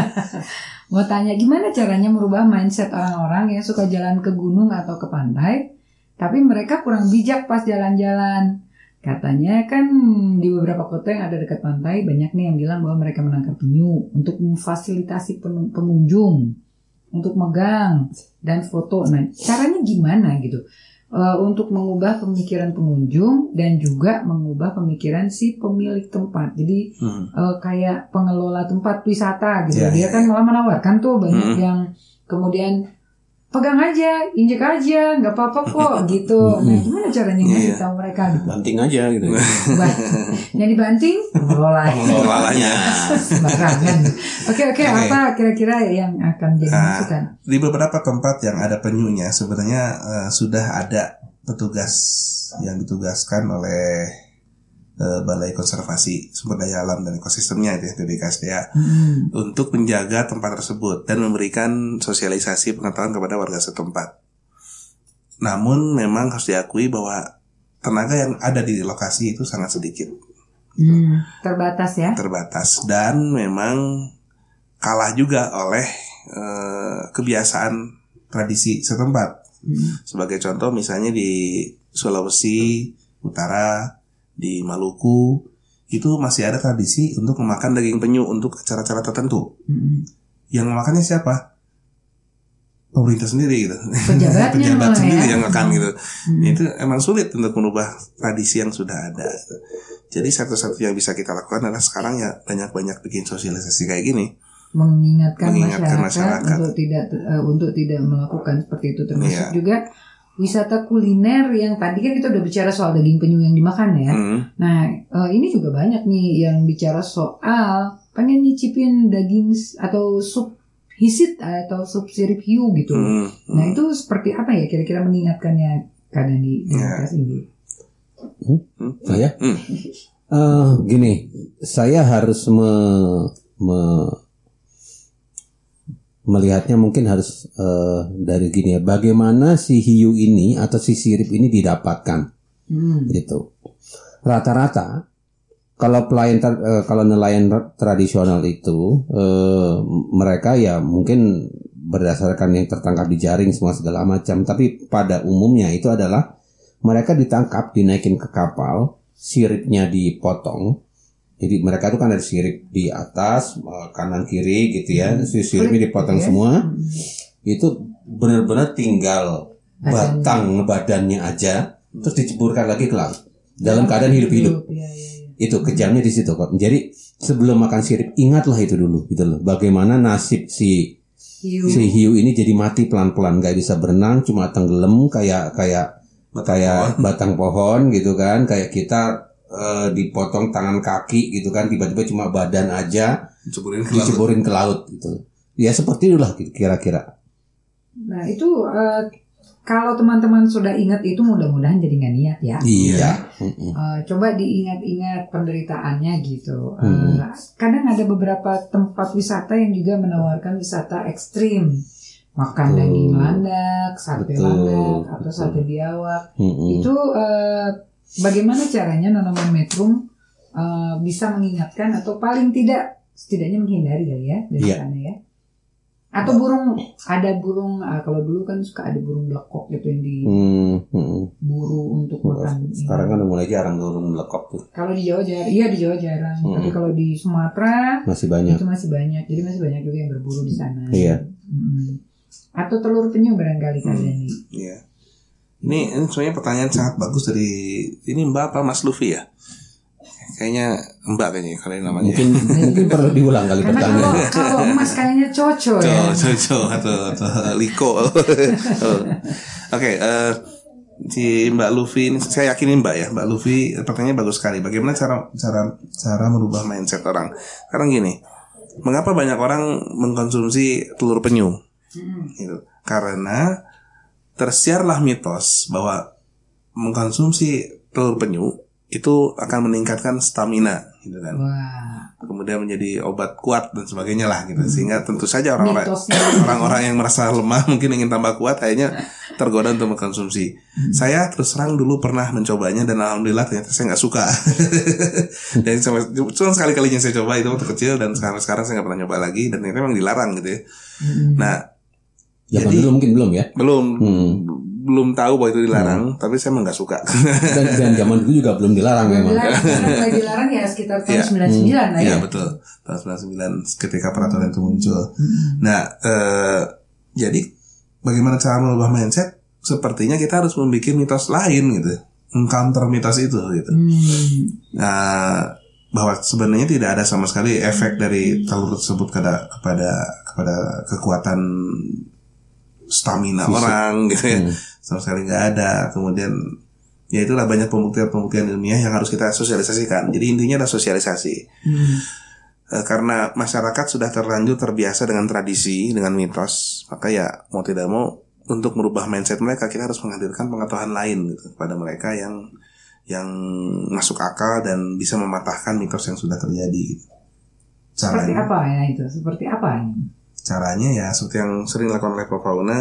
mau tanya gimana caranya merubah mindset orang-orang yang suka jalan ke gunung atau ke pantai, tapi mereka kurang bijak pas jalan-jalan. Katanya kan di beberapa kota yang ada dekat pantai banyak nih yang bilang bahwa mereka menangkap penyu untuk memfasilitasi pen- pengunjung untuk megang dan foto. Nah, caranya gimana gitu? Eh, untuk mengubah pemikiran pengunjung dan juga mengubah pemikiran si pemilik tempat. Jadi Hmm. eh, kayak pengelola tempat wisata gitu. Ya, Dia ya, kan malah menawarkan tuh banyak Hmm. yang kemudian pegang aja, injek aja, nggak apa-apa kok gitu. Nah, gimana caranya ngasih Iya. tahu mereka gitu? Banting aja gitu. Yang dibanting, Pengelolanya. sembarangan. Oke oke, Oke. apa kira-kira yang akan jadi Nah, masukan? di beberapa tempat yang ada penyunya sebenarnya eh, sudah ada petugas yang ditugaskan oleh eh, Balai Konservasi Sumber Daya Alam dan Ekosistemnya itu ya, BBKSDA Hmm. untuk menjaga tempat tersebut dan memberikan sosialisasi pengetahuan kepada warga setempat. Namun memang harus diakui bahwa tenaga yang ada di lokasi itu sangat sedikit, Hmm, terbatas ya. terbatas dan memang kalah juga oleh eh, kebiasaan tradisi setempat. Hmm. Sebagai contoh misalnya di Sulawesi Utara, di Maluku itu masih ada tradisi untuk memakan daging penyu untuk acara-acara tertentu. Hmm. Yang memakannya siapa? Pemerintah sendiri gitu. Pejabatnya Pejabat malah sendiri ya. yang makan gitu. Hmm. Itu emang sulit untuk merubah tradisi yang sudah ada. Jadi satu-satu yang bisa kita lakukan adalah sekarang ya banyak-banyak bikin sosialisasi kayak gini. mengingatkan, Mengingatkan masyarakat, masyarakat. untuk tidak eh, untuk tidak melakukan seperti itu termasuk Iya. juga wisata kuliner yang tadi kan kita udah bicara soal daging penyu yang dimakan ya. Hmm. Nah eh, ini juga banyak nih yang bicara soal pengen nyicipin daging atau sup hisit atau sup sirip hiu gitu. Hmm. Nah itu seperti apa ya kira-kira mengingatkannya kadang di daerah ini? Saya Hmm. Eh, gini, saya harus me, me- melihatnya mungkin harus eh, dari gini ya, bagaimana si hiu ini atau si sirip ini didapatkan, Hmm. gitu. Rata-rata kalau pelayan ter- eh, kalau nelayan ra- tradisional itu eh, mereka ya mungkin berdasarkan yang tertangkap di jaring semua segala macam, tapi pada umumnya itu adalah mereka ditangkap, dinaikin ke kapal, siripnya dipotong. Jadi mereka itu kan ada sirip di atas, eh, kanan kiri gitu ya, si siripnya dipotong ya. semua. Hmm. Itu benar-benar tinggal Badannya. batang badannya aja, terus diceburkan lagi ke laut dalam keadaan hidup-hidup. Iya, iya, iya. Itu kejamnya di situ kok. Jadi sebelum makan sirip ingatlah itu dulu gitu loh. Bagaimana nasib si Hiu. si hiu ini jadi mati pelan-pelan nggak bisa berenang cuma tenggelam kayak kayak kayak batang pohon gitu kan kayak kita eh, dipotong tangan kaki gitu kan tiba-tiba cuma badan aja Ceburin ke laut. diceburin ke laut gitu ya seperti itulah kira-kira Nah itu eh, kalau teman-teman sudah ingat itu mudah-mudahan jadi nggak niat ya. iya. Eh, coba diingat-ingat penderitaannya gitu. Eh, Hmm. kadang ada beberapa tempat wisata yang juga menawarkan wisata ekstrim, makan Betul. daging landak, sate Betul, landak atau sate biawak. Mm-mm. Itu eh, bagaimana caranya Nonoman Metrum eh, bisa mengingatkan atau paling tidak setidaknya menghindari kali ya dari Iya. sana ya. Atau burung ada burung eh, kalau dulu kan suka ada burung blekok gitu yang Hmm, mm-mm. diburu untuk makan. sekarang kan udah mulai jarang turun lekop tuh Kalau di Jawa jarang, iya di Jawa jarang. Hmm. Tapi kalau di Sumatera masih banyak itu masih banyak. Jadi masih banyak juga yang berburu di sana. Iya. Mm. Atau telur penyu barangkali kalian nih. Iya. Ini, ini sebenarnya pertanyaan sangat bagus dari ini Mbak apa Mas Luffy ya? Kayaknya Mbak kayaknya kalau ini namanya. mungkin mungkin perlu diulang kali Karena kalau pertanyaan kalau emas kayaknya cocok ya. Cok, atau, atau Liko. Oh. Oke, eh, si Mbak Luffy ini saya yakinin Mbak ya, Mbak Luffy pertanyaannya bagus sekali. Bagaimana cara cara cara merubah mindset orang? Sekarang gini, mengapa banyak orang mengkonsumsi telur penyu? Mm. Gitu. Karena tersiarlah mitos bahwa mengkonsumsi telur penyu itu akan meningkatkan stamina, gitu kan. Wah. kemudian menjadi obat kuat dan sebagainya lah gitu. Sehingga tentu saja orang-orang orang-orang yang merasa lemah mungkin ingin tambah kuat akhirnya tergoda untuk mengkonsumsi. Saya terus terang dulu pernah mencobanya dan alhamdulillah ternyata saya nggak suka. Dan sampai cuma sekali kalinya saya coba itu waktu kecil dan sekarang sekarang saya nggak pernah nyoba lagi dan ternyata memang dilarang gitu ya. Mm. nah zaman Jadi- dulu mungkin belum ya belum Hmm. belum tahu bahwa itu dilarang tapi saya memang nggak suka dan, dan zaman dulu juga belum dilarang memang Dilarang, dilarang ya sekitar tahun Iya. 99 lah ya. Iya betul tahun 99 ketika peraturan itu muncul. Nah eh, jadi bagaimana cara merubah mindset? Sepertinya kita harus membuat mitos lain gitu, mengcounter mitos itu gitu. Hmm. Nah bahwa sebenarnya tidak ada sama sekali efek dari telur tersebut kepada kepada kepada kekuatan stamina Fisik. orang gitu ya Hmm. sama sekali nggak ada kemudian ya itulah banyak pembuktian-pembuktian ilmiah yang harus kita sosialisasikan jadi intinya adalah sosialisasi Hmm. Eh, karena masyarakat sudah terlanjur terbiasa dengan tradisi dengan mitos maka ya mau tidak mau untuk merubah mindset mereka kita harus menghadirkan pengetahuan lain gitu kepada mereka yang yang masuk akal dan bisa mematahkan mitos yang sudah terjadi gitu. Seperti apa ya itu? Seperti apa ini? Caranya ya seperti yang sering dilakukan oleh Prof. Fauna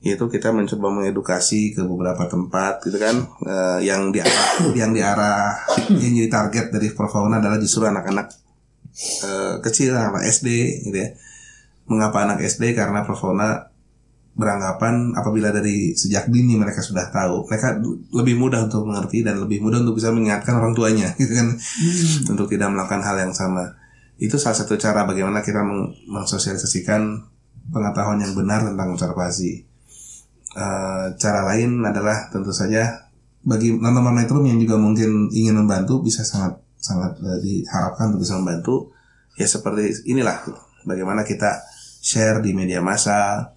yaitu kita mencoba mengedukasi ke beberapa tempat gitu kan Eh, yang diarah yang diarah yang jadi target dari Prof. Fauna adalah justru anak-anak eh, kecil anak SD gitu ya mengapa anak SD karena Prof. Fauna beranggapan apabila dari sejak dini mereka sudah tahu mereka lebih mudah untuk mengerti dan lebih mudah untuk bisa mengingatkan orang tuanya gitu kan untuk tidak melakukan hal yang sama itu salah satu cara bagaimana kita meng- mensosialisasikan pengetahuan yang benar tentang konservasi. Eh, cara lain adalah tentu saja bagi teman-teman metrum yang juga mungkin ingin membantu bisa sangat sangat eh, diharapkan untuk bisa membantu. Ya seperti inilah bagaimana kita share di media massa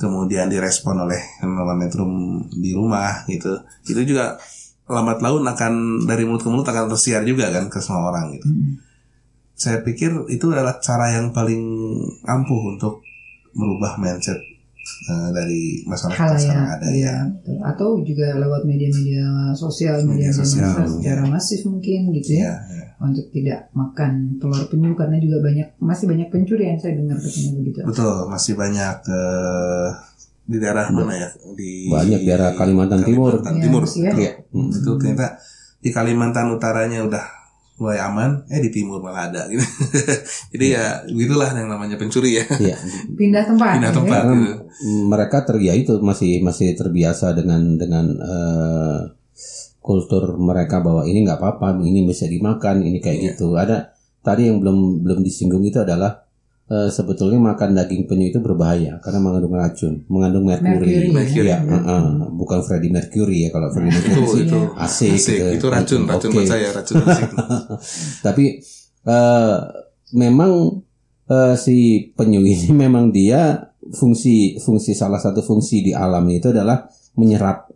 kemudian direspon oleh teman-teman metrum di rumah gitu. Itu juga lambat laun akan dari mulut ke mulut akan tersiar juga kan ke semua orang gitu saya pikir itu adalah cara yang paling ampuh untuk merubah mindset eh, dari masyarakat Hal yang sekarang ya, ada iya, ya. betul. Atau juga lewat media-media sosial, Media media sosial, ya. secara masif mungkin gitu Ya, ya, ya. untuk tidak makan telur penyu karena juga banyak masih banyak pencurian saya dengar katanya begitu. Betul, masih banyak eh, di daerah mana ya? Di Banyak daerah Kalimantan Timur. Kalimantan Iya, Timur. ya. Iya. Hmm. Itu ternyata di Kalimantan Utaranya udah mulai aman, eh di timur malah ada gitu. Jadi ya begitulah yang namanya pencuri ya. Iya. Pindah tempat. Pindah ya. tempat gitu. mereka ter ya itu masih masih terbiasa dengan dengan eh, kultur mereka bahwa ini nggak apa-apa, ini bisa dimakan, ini kayak Iya. gitu. Ada tadi yang belum belum disinggung itu adalah eh, sebetulnya makan daging penyu itu berbahaya karena mengandung racun, mengandung merkuri. Merkuri, ya. Iya, heeh. bukan Freddie Mercury ya kalau Freddie Itu Mercury itu asik, asik. gitu. Itu racun, racun buat saya, racun asik. Tapi eh, memang eh, si penyu ini memang dia fungsi fungsi salah satu fungsi di alam itu adalah menyerap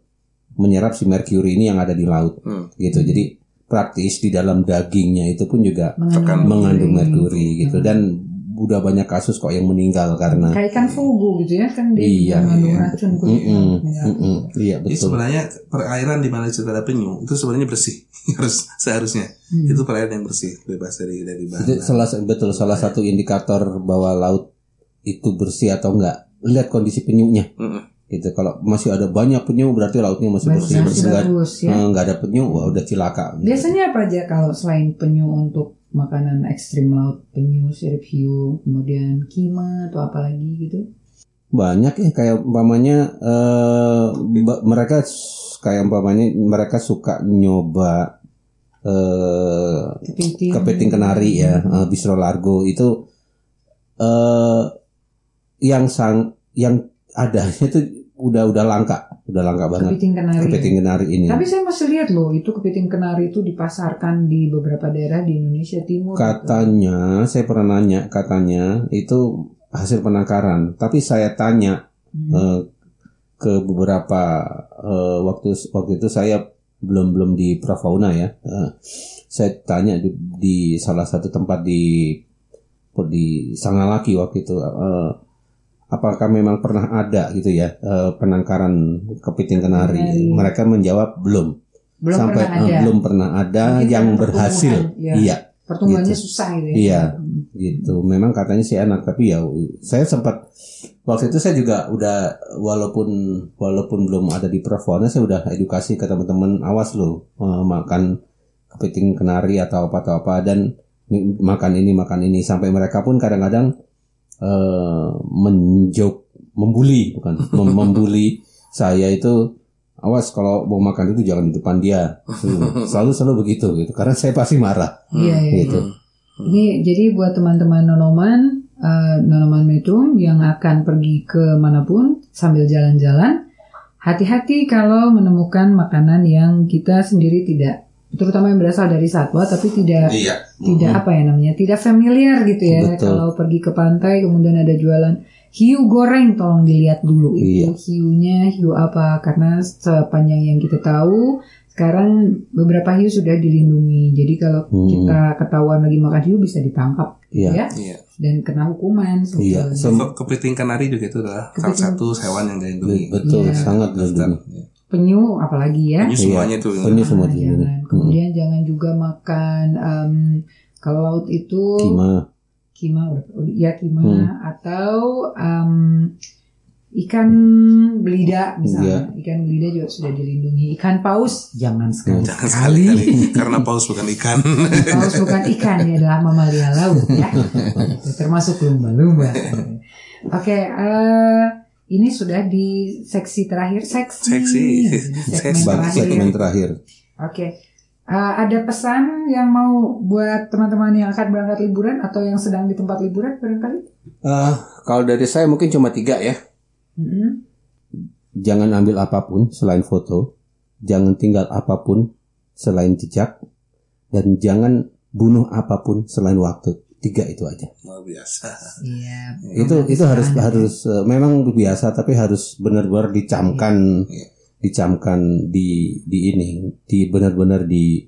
menyerap si merkuri ini yang ada di laut Hmm. gitu. Jadi praktis di dalam dagingnya itu pun juga Tekan. mengandung merkuri gitu dan udah banyak kasus kok yang meninggal karena Kayak ikan fugu gitu ya kan dia Iya, mengandung iya. racun Mm-mm, kulitnya. mm-mm. iya Jadi betul. sebenarnya perairan di mana ada penyu itu sebenarnya bersih harus seharusnya Hmm. itu perairan yang bersih bebas dari dari bahan. Itu salah betul salah satu indikator bahwa laut itu bersih atau enggak. Lihat kondisi penyunya. Mm-mm. Gitu. Kalau masih ada banyak penyu berarti lautnya masih bersih. Masih Bersih enggak bagus ya. enggak ada penyu, wah udah cilaka. Biasanya apa aja kalau selain penyu untuk makanan ekstrim laut, penyu, sirip hiu, kemudian kima atau apa lagi gitu? Banyak ya kayak umpamanya eh, ba- mereka kayak umpamanya mereka suka nyoba eh Kepiting. kepiting kenari ya, eh, bistro largo itu eh yang sang yang adanya itu udah udah langka, udah langka banget. Kepiting kenari. Kepiting kenari ini. Tapi saya masih lihat loh, itu kepiting kenari itu dipasarkan di beberapa daerah di Indonesia Timur. gitu. Katanya, saya pernah nanya, katanya itu hasil penangkaran. Tapi saya tanya Hmm. eh, ke beberapa eh, waktu waktu itu saya belum belum di Prafauna ya. Eh, saya tanya di, di salah satu tempat di di Sangalaki waktu itu. eh, apakah memang pernah ada gitu ya eh, penangkaran kepiting kenari? Kenari. Mereka menjawab belum. belum Sampai pernah ada. belum pernah ada Mungkin yang berhasil. ya. Iya. Pertumbuhannya gitu. susah gitu ya. Iya. Hmm. gitu memang katanya sih enak tapi ya saya sempat waktu itu saya juga udah walaupun walaupun belum ada di Pravona saya udah edukasi ke teman-teman awas lo eh, makan kepiting kenari atau apa atau apa dan makan ini makan ini sampai mereka pun kadang-kadang eh, menjok membuli bukan. Mem- membuli saya itu awas kalau mau makan itu jangan di depan dia. Selalu selalu begitu gitu. Karena saya pasti marah. Iya, iya. gitu. Ini jadi buat teman-teman nonoman, eh, nonoman metrum yang akan pergi ke mana pun sambil jalan-jalan, hati-hati kalau menemukan makanan yang kita sendiri tidak, terutama yang berasal dari satwa, tapi tidak Iya. tidak apa ya namanya, tidak familiar gitu ya. Betul. Kalau pergi ke pantai kemudian ada jualan hiu goreng tolong dilihat dulu itu Iya. hiunya hiu apa karena sepanjang yang kita tahu sekarang beberapa hiu sudah dilindungi jadi kalau Hmm. kita ketahuan lagi makan hiu bisa ditangkap Iya. ya Iya. dan kena hukuman Iya, sebetulnya. Ke- Kepiting kanari juga itu adalah salah satu hewan yang dilindungi. betul Iya. sangat dilindungi. Penyu apalagi ya Ini semuanya itu. Penyu semua Ah, dilindungi. jangan. Kemudian jangan juga makan em, kalau laut itu Kima. kima, udah- ya kima Hmm. atau em, ikan belida misalnya. Ikan belida juga sudah dilindungi. Ikan paus jangan sekali Jangan sekali-kali karena paus bukan ikan. paus bukan ikan, dia adalah mamalia laut ya. Termasuk lumba-lumba. Oke, eh, ini sudah di seksi terakhir, seksi. Seksi. Segmen terakhir. segmen terakhir. Oke. Eh, ada pesan yang mau buat teman-teman yang akan berangkat liburan atau yang sedang di tempat liburan barangkali? Eh, kalau dari saya mungkin cuma tiga ya. Mm-mm. Jangan ambil apa pun selain foto. Jangan tinggal apa pun selain jejak. Dan jangan bunuh apa pun selain waktu. Tiga itu aja. Luar biasa. Iya. itu itu harus harus eh, memang biasa tapi harus benar-benar dicamkan Iya. dicamkan di di ini di benar-benar di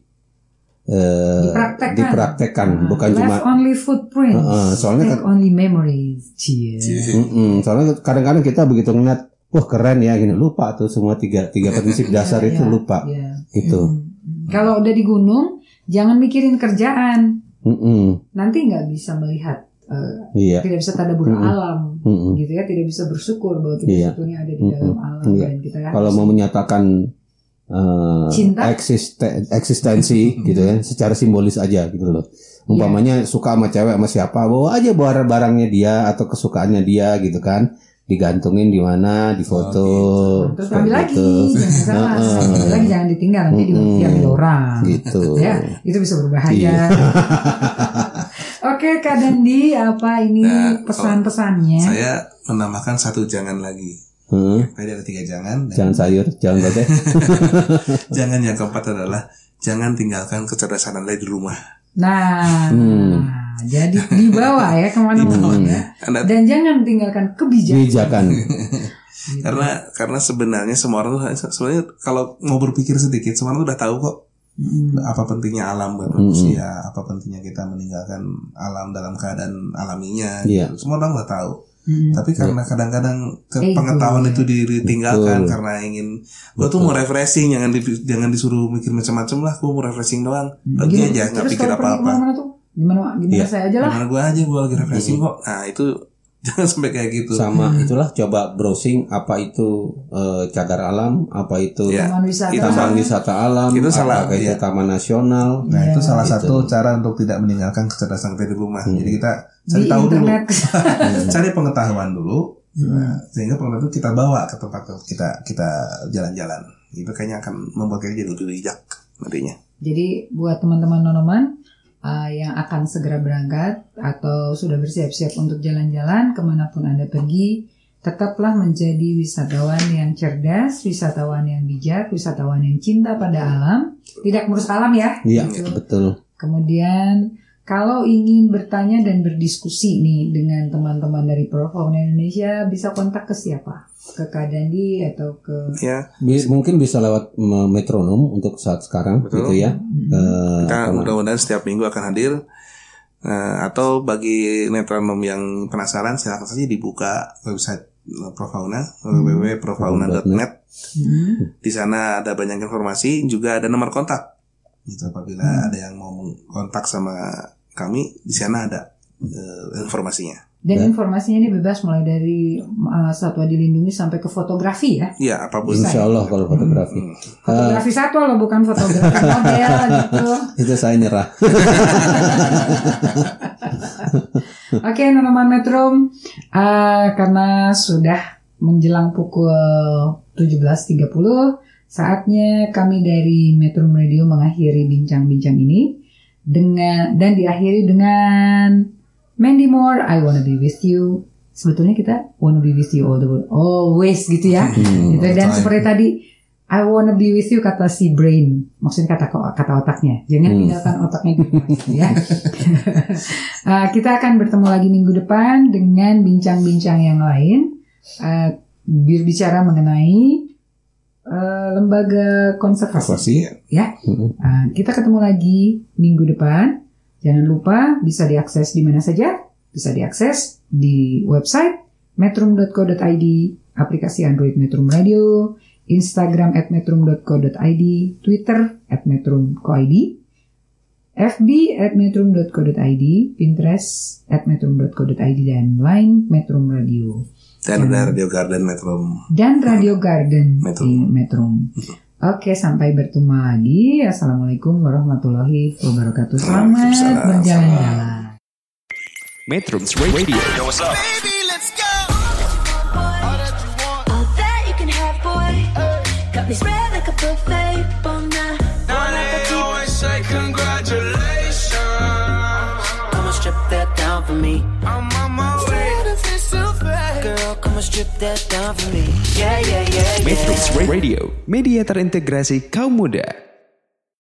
eh, Dipraktekkan. dipraktekkan Ah, bukan left cuma only footprints. Heeh, soalnya kan- only memories. Cie. Mm-mm, soalnya kadang-kadang kita begitu ngeliat wah keren ya gini lupa tuh semua tiga tiga prinsip dasar Iya, itu iya, lupa iya. gitu Mm-mm. Kalau udah di gunung, jangan mikirin kerjaan. Mm-mm, Nanti nggak bisa melihat, eh, iya tidak bisa tadabbur Mm-mm. alam, Mm-mm. gitu ya. Tidak bisa bersyukur bahwa kita Iya. sebetulnya ada di Mm-mm. dalam alam Iya. dan kita kalau mau menyatakan eh, Cinta? eksiste- eksistensi gitu ya secara simbolis aja gitu loh umpamanya suka sama cewek sama siapa bawa aja barang barangnya dia atau kesukaannya dia gitu kan digantungin di mana di foto Nah, terus ambil lagi, jangan salah. Ambil lagi jangan ditinggal nanti Mm-mm. diambil orang. gitu Ya, itu bisa berbahaya. Iya. Oke, Kak Dandi, apa ini Nah, pesan-pesannya? Saya menambahkan satu jangan lagi. Hmm, Tadi ada tiga jangan. dan jangan sayur jangan bebek jangan yang keempat adalah jangan tinggalkan kecerdasan Anda di rumah. Nah, Hmm. Jadi dibawa ya ke mana-mana ya. Anda Dan jangan tinggalkan kebijakan. kebijakan karena karena sebenarnya semua orang tuh sebenarnya kalau mau berpikir sedikit semua orang tuh udah tahu kok Mm. apa pentingnya alam buat Mm-mm. manusia, apa pentingnya kita meninggalkan alam dalam keadaan alaminya. Iya. gitu. Semua orang udah tahu. Mm. Tapi karena kadang-kadang ke Ego. pengetahuan itu ditinggalkan Betul. karena ingin gua tuh mau refreshing, jangan di, jangan disuruh mikir macam-macam lah, gua mau refreshing doang. Pergi Gimana- aja nggak pikir apa-apa. Gimana, gimana Iya. saya aja lah. Gimana gua aja gua lagi refreshing kok. Nah, itu jangan sampai kayak gitu. sama itulah coba browsing apa itu eh, cagar alam apa itu Ya. Taman wisata. Itu taman wisata alam Itu salah, itu iya. taman nasional Nah, itu Iya, salah gitu. satu cara untuk tidak meninggalkan kecerdasan kita di rumah. Hmm. Jadi kita di cari tahu dulu, internet. cari pengetahuan dulu, Hmm. nah, sehingga pengetahuan itu kita bawa ke tempat kita kita jalan-jalan. Itu kayaknya akan membuat kita jadi lebih bijak nantinya. Jadi buat teman-teman nonoman uh, yang akan segera berangkat atau sudah bersiap-siap untuk jalan-jalan ke mana pun anda pergi, tetaplah menjadi wisatawan yang cerdas, wisatawan yang bijak, wisatawan yang cinta pada alam, tidak merusak alam ya. iya Gitu. betul Kemudian kalau ingin bertanya dan berdiskusi nih dengan teman-teman dari Profauna Indonesia, bisa kontak ke siapa? Ke Kak Dandi atau ke Ya, Bi- mungkin bisa lewat me- metronom untuk saat sekarang Betul. gitu ya Eh, kita apa namanya? mudah-mudahan setiap minggu akan hadir. Nah, atau bagi metronom yang penasaran silahkan saja dibuka website eh, Profauna www.profauna.net. Hmm. Di sana ada banyak informasi, juga ada nomor kontak. Gitu apabila Hmm. ada yang mau kontak sama kami, di sana ada eh, informasinya. Dan Ya. informasinya ini bebas mulai dari uh, satwa dilindungi sampai ke fotografi ya. Ya, apa pun. Insya Allah kalau fotografi Hmm. Fotografi satwa loh bukan fotografi model gitu. itu saya nyerah Oke, Nonoman Metro, uh, karena sudah menjelang pukul 17.30, saatnya kami dari Metro Radio mengakhiri bincang-bincang ini dengan dan diakhiri dengan Mandy Moore, I Wanna Be With You. Sebetulnya kita wanna be with you all the way, always gitu ya. Hmm, gitu. Dan seperti tadi I wanna be with you kata si brain, maksudnya kata kata otaknya. Jangan Hmm. tinggalkan otaknya gitu ya. Uh, kita akan bertemu lagi minggu depan dengan bincang-bincang yang lain. Uh, berbicara mengenai uh, lembaga konservasi. Konservasi. Ya, Mm-mm. Uh, kita ketemu lagi minggu depan. Jangan lupa bisa diakses di mana saja. Bisa diakses di website metrum.co.id, aplikasi Android Metrum Radio, Instagram at metrum.co.id, Twitter at metrum.co.id, FB at metrum.co.id, Pinterest at metrum.co.id, dan Line Metrum Radio. Dan ada Radio Garden Metro. Dan Radio Garden Metrum. di Metrum. Oke, sampai bertemu lagi. Assalamualaikum warahmatullahi wabarakatuh. Selamat berjalan-jalan. Metrums Radio Baby, let's go. All that you can have, boy. Got me spread Metrums Radio Media terintegrasi kaum muda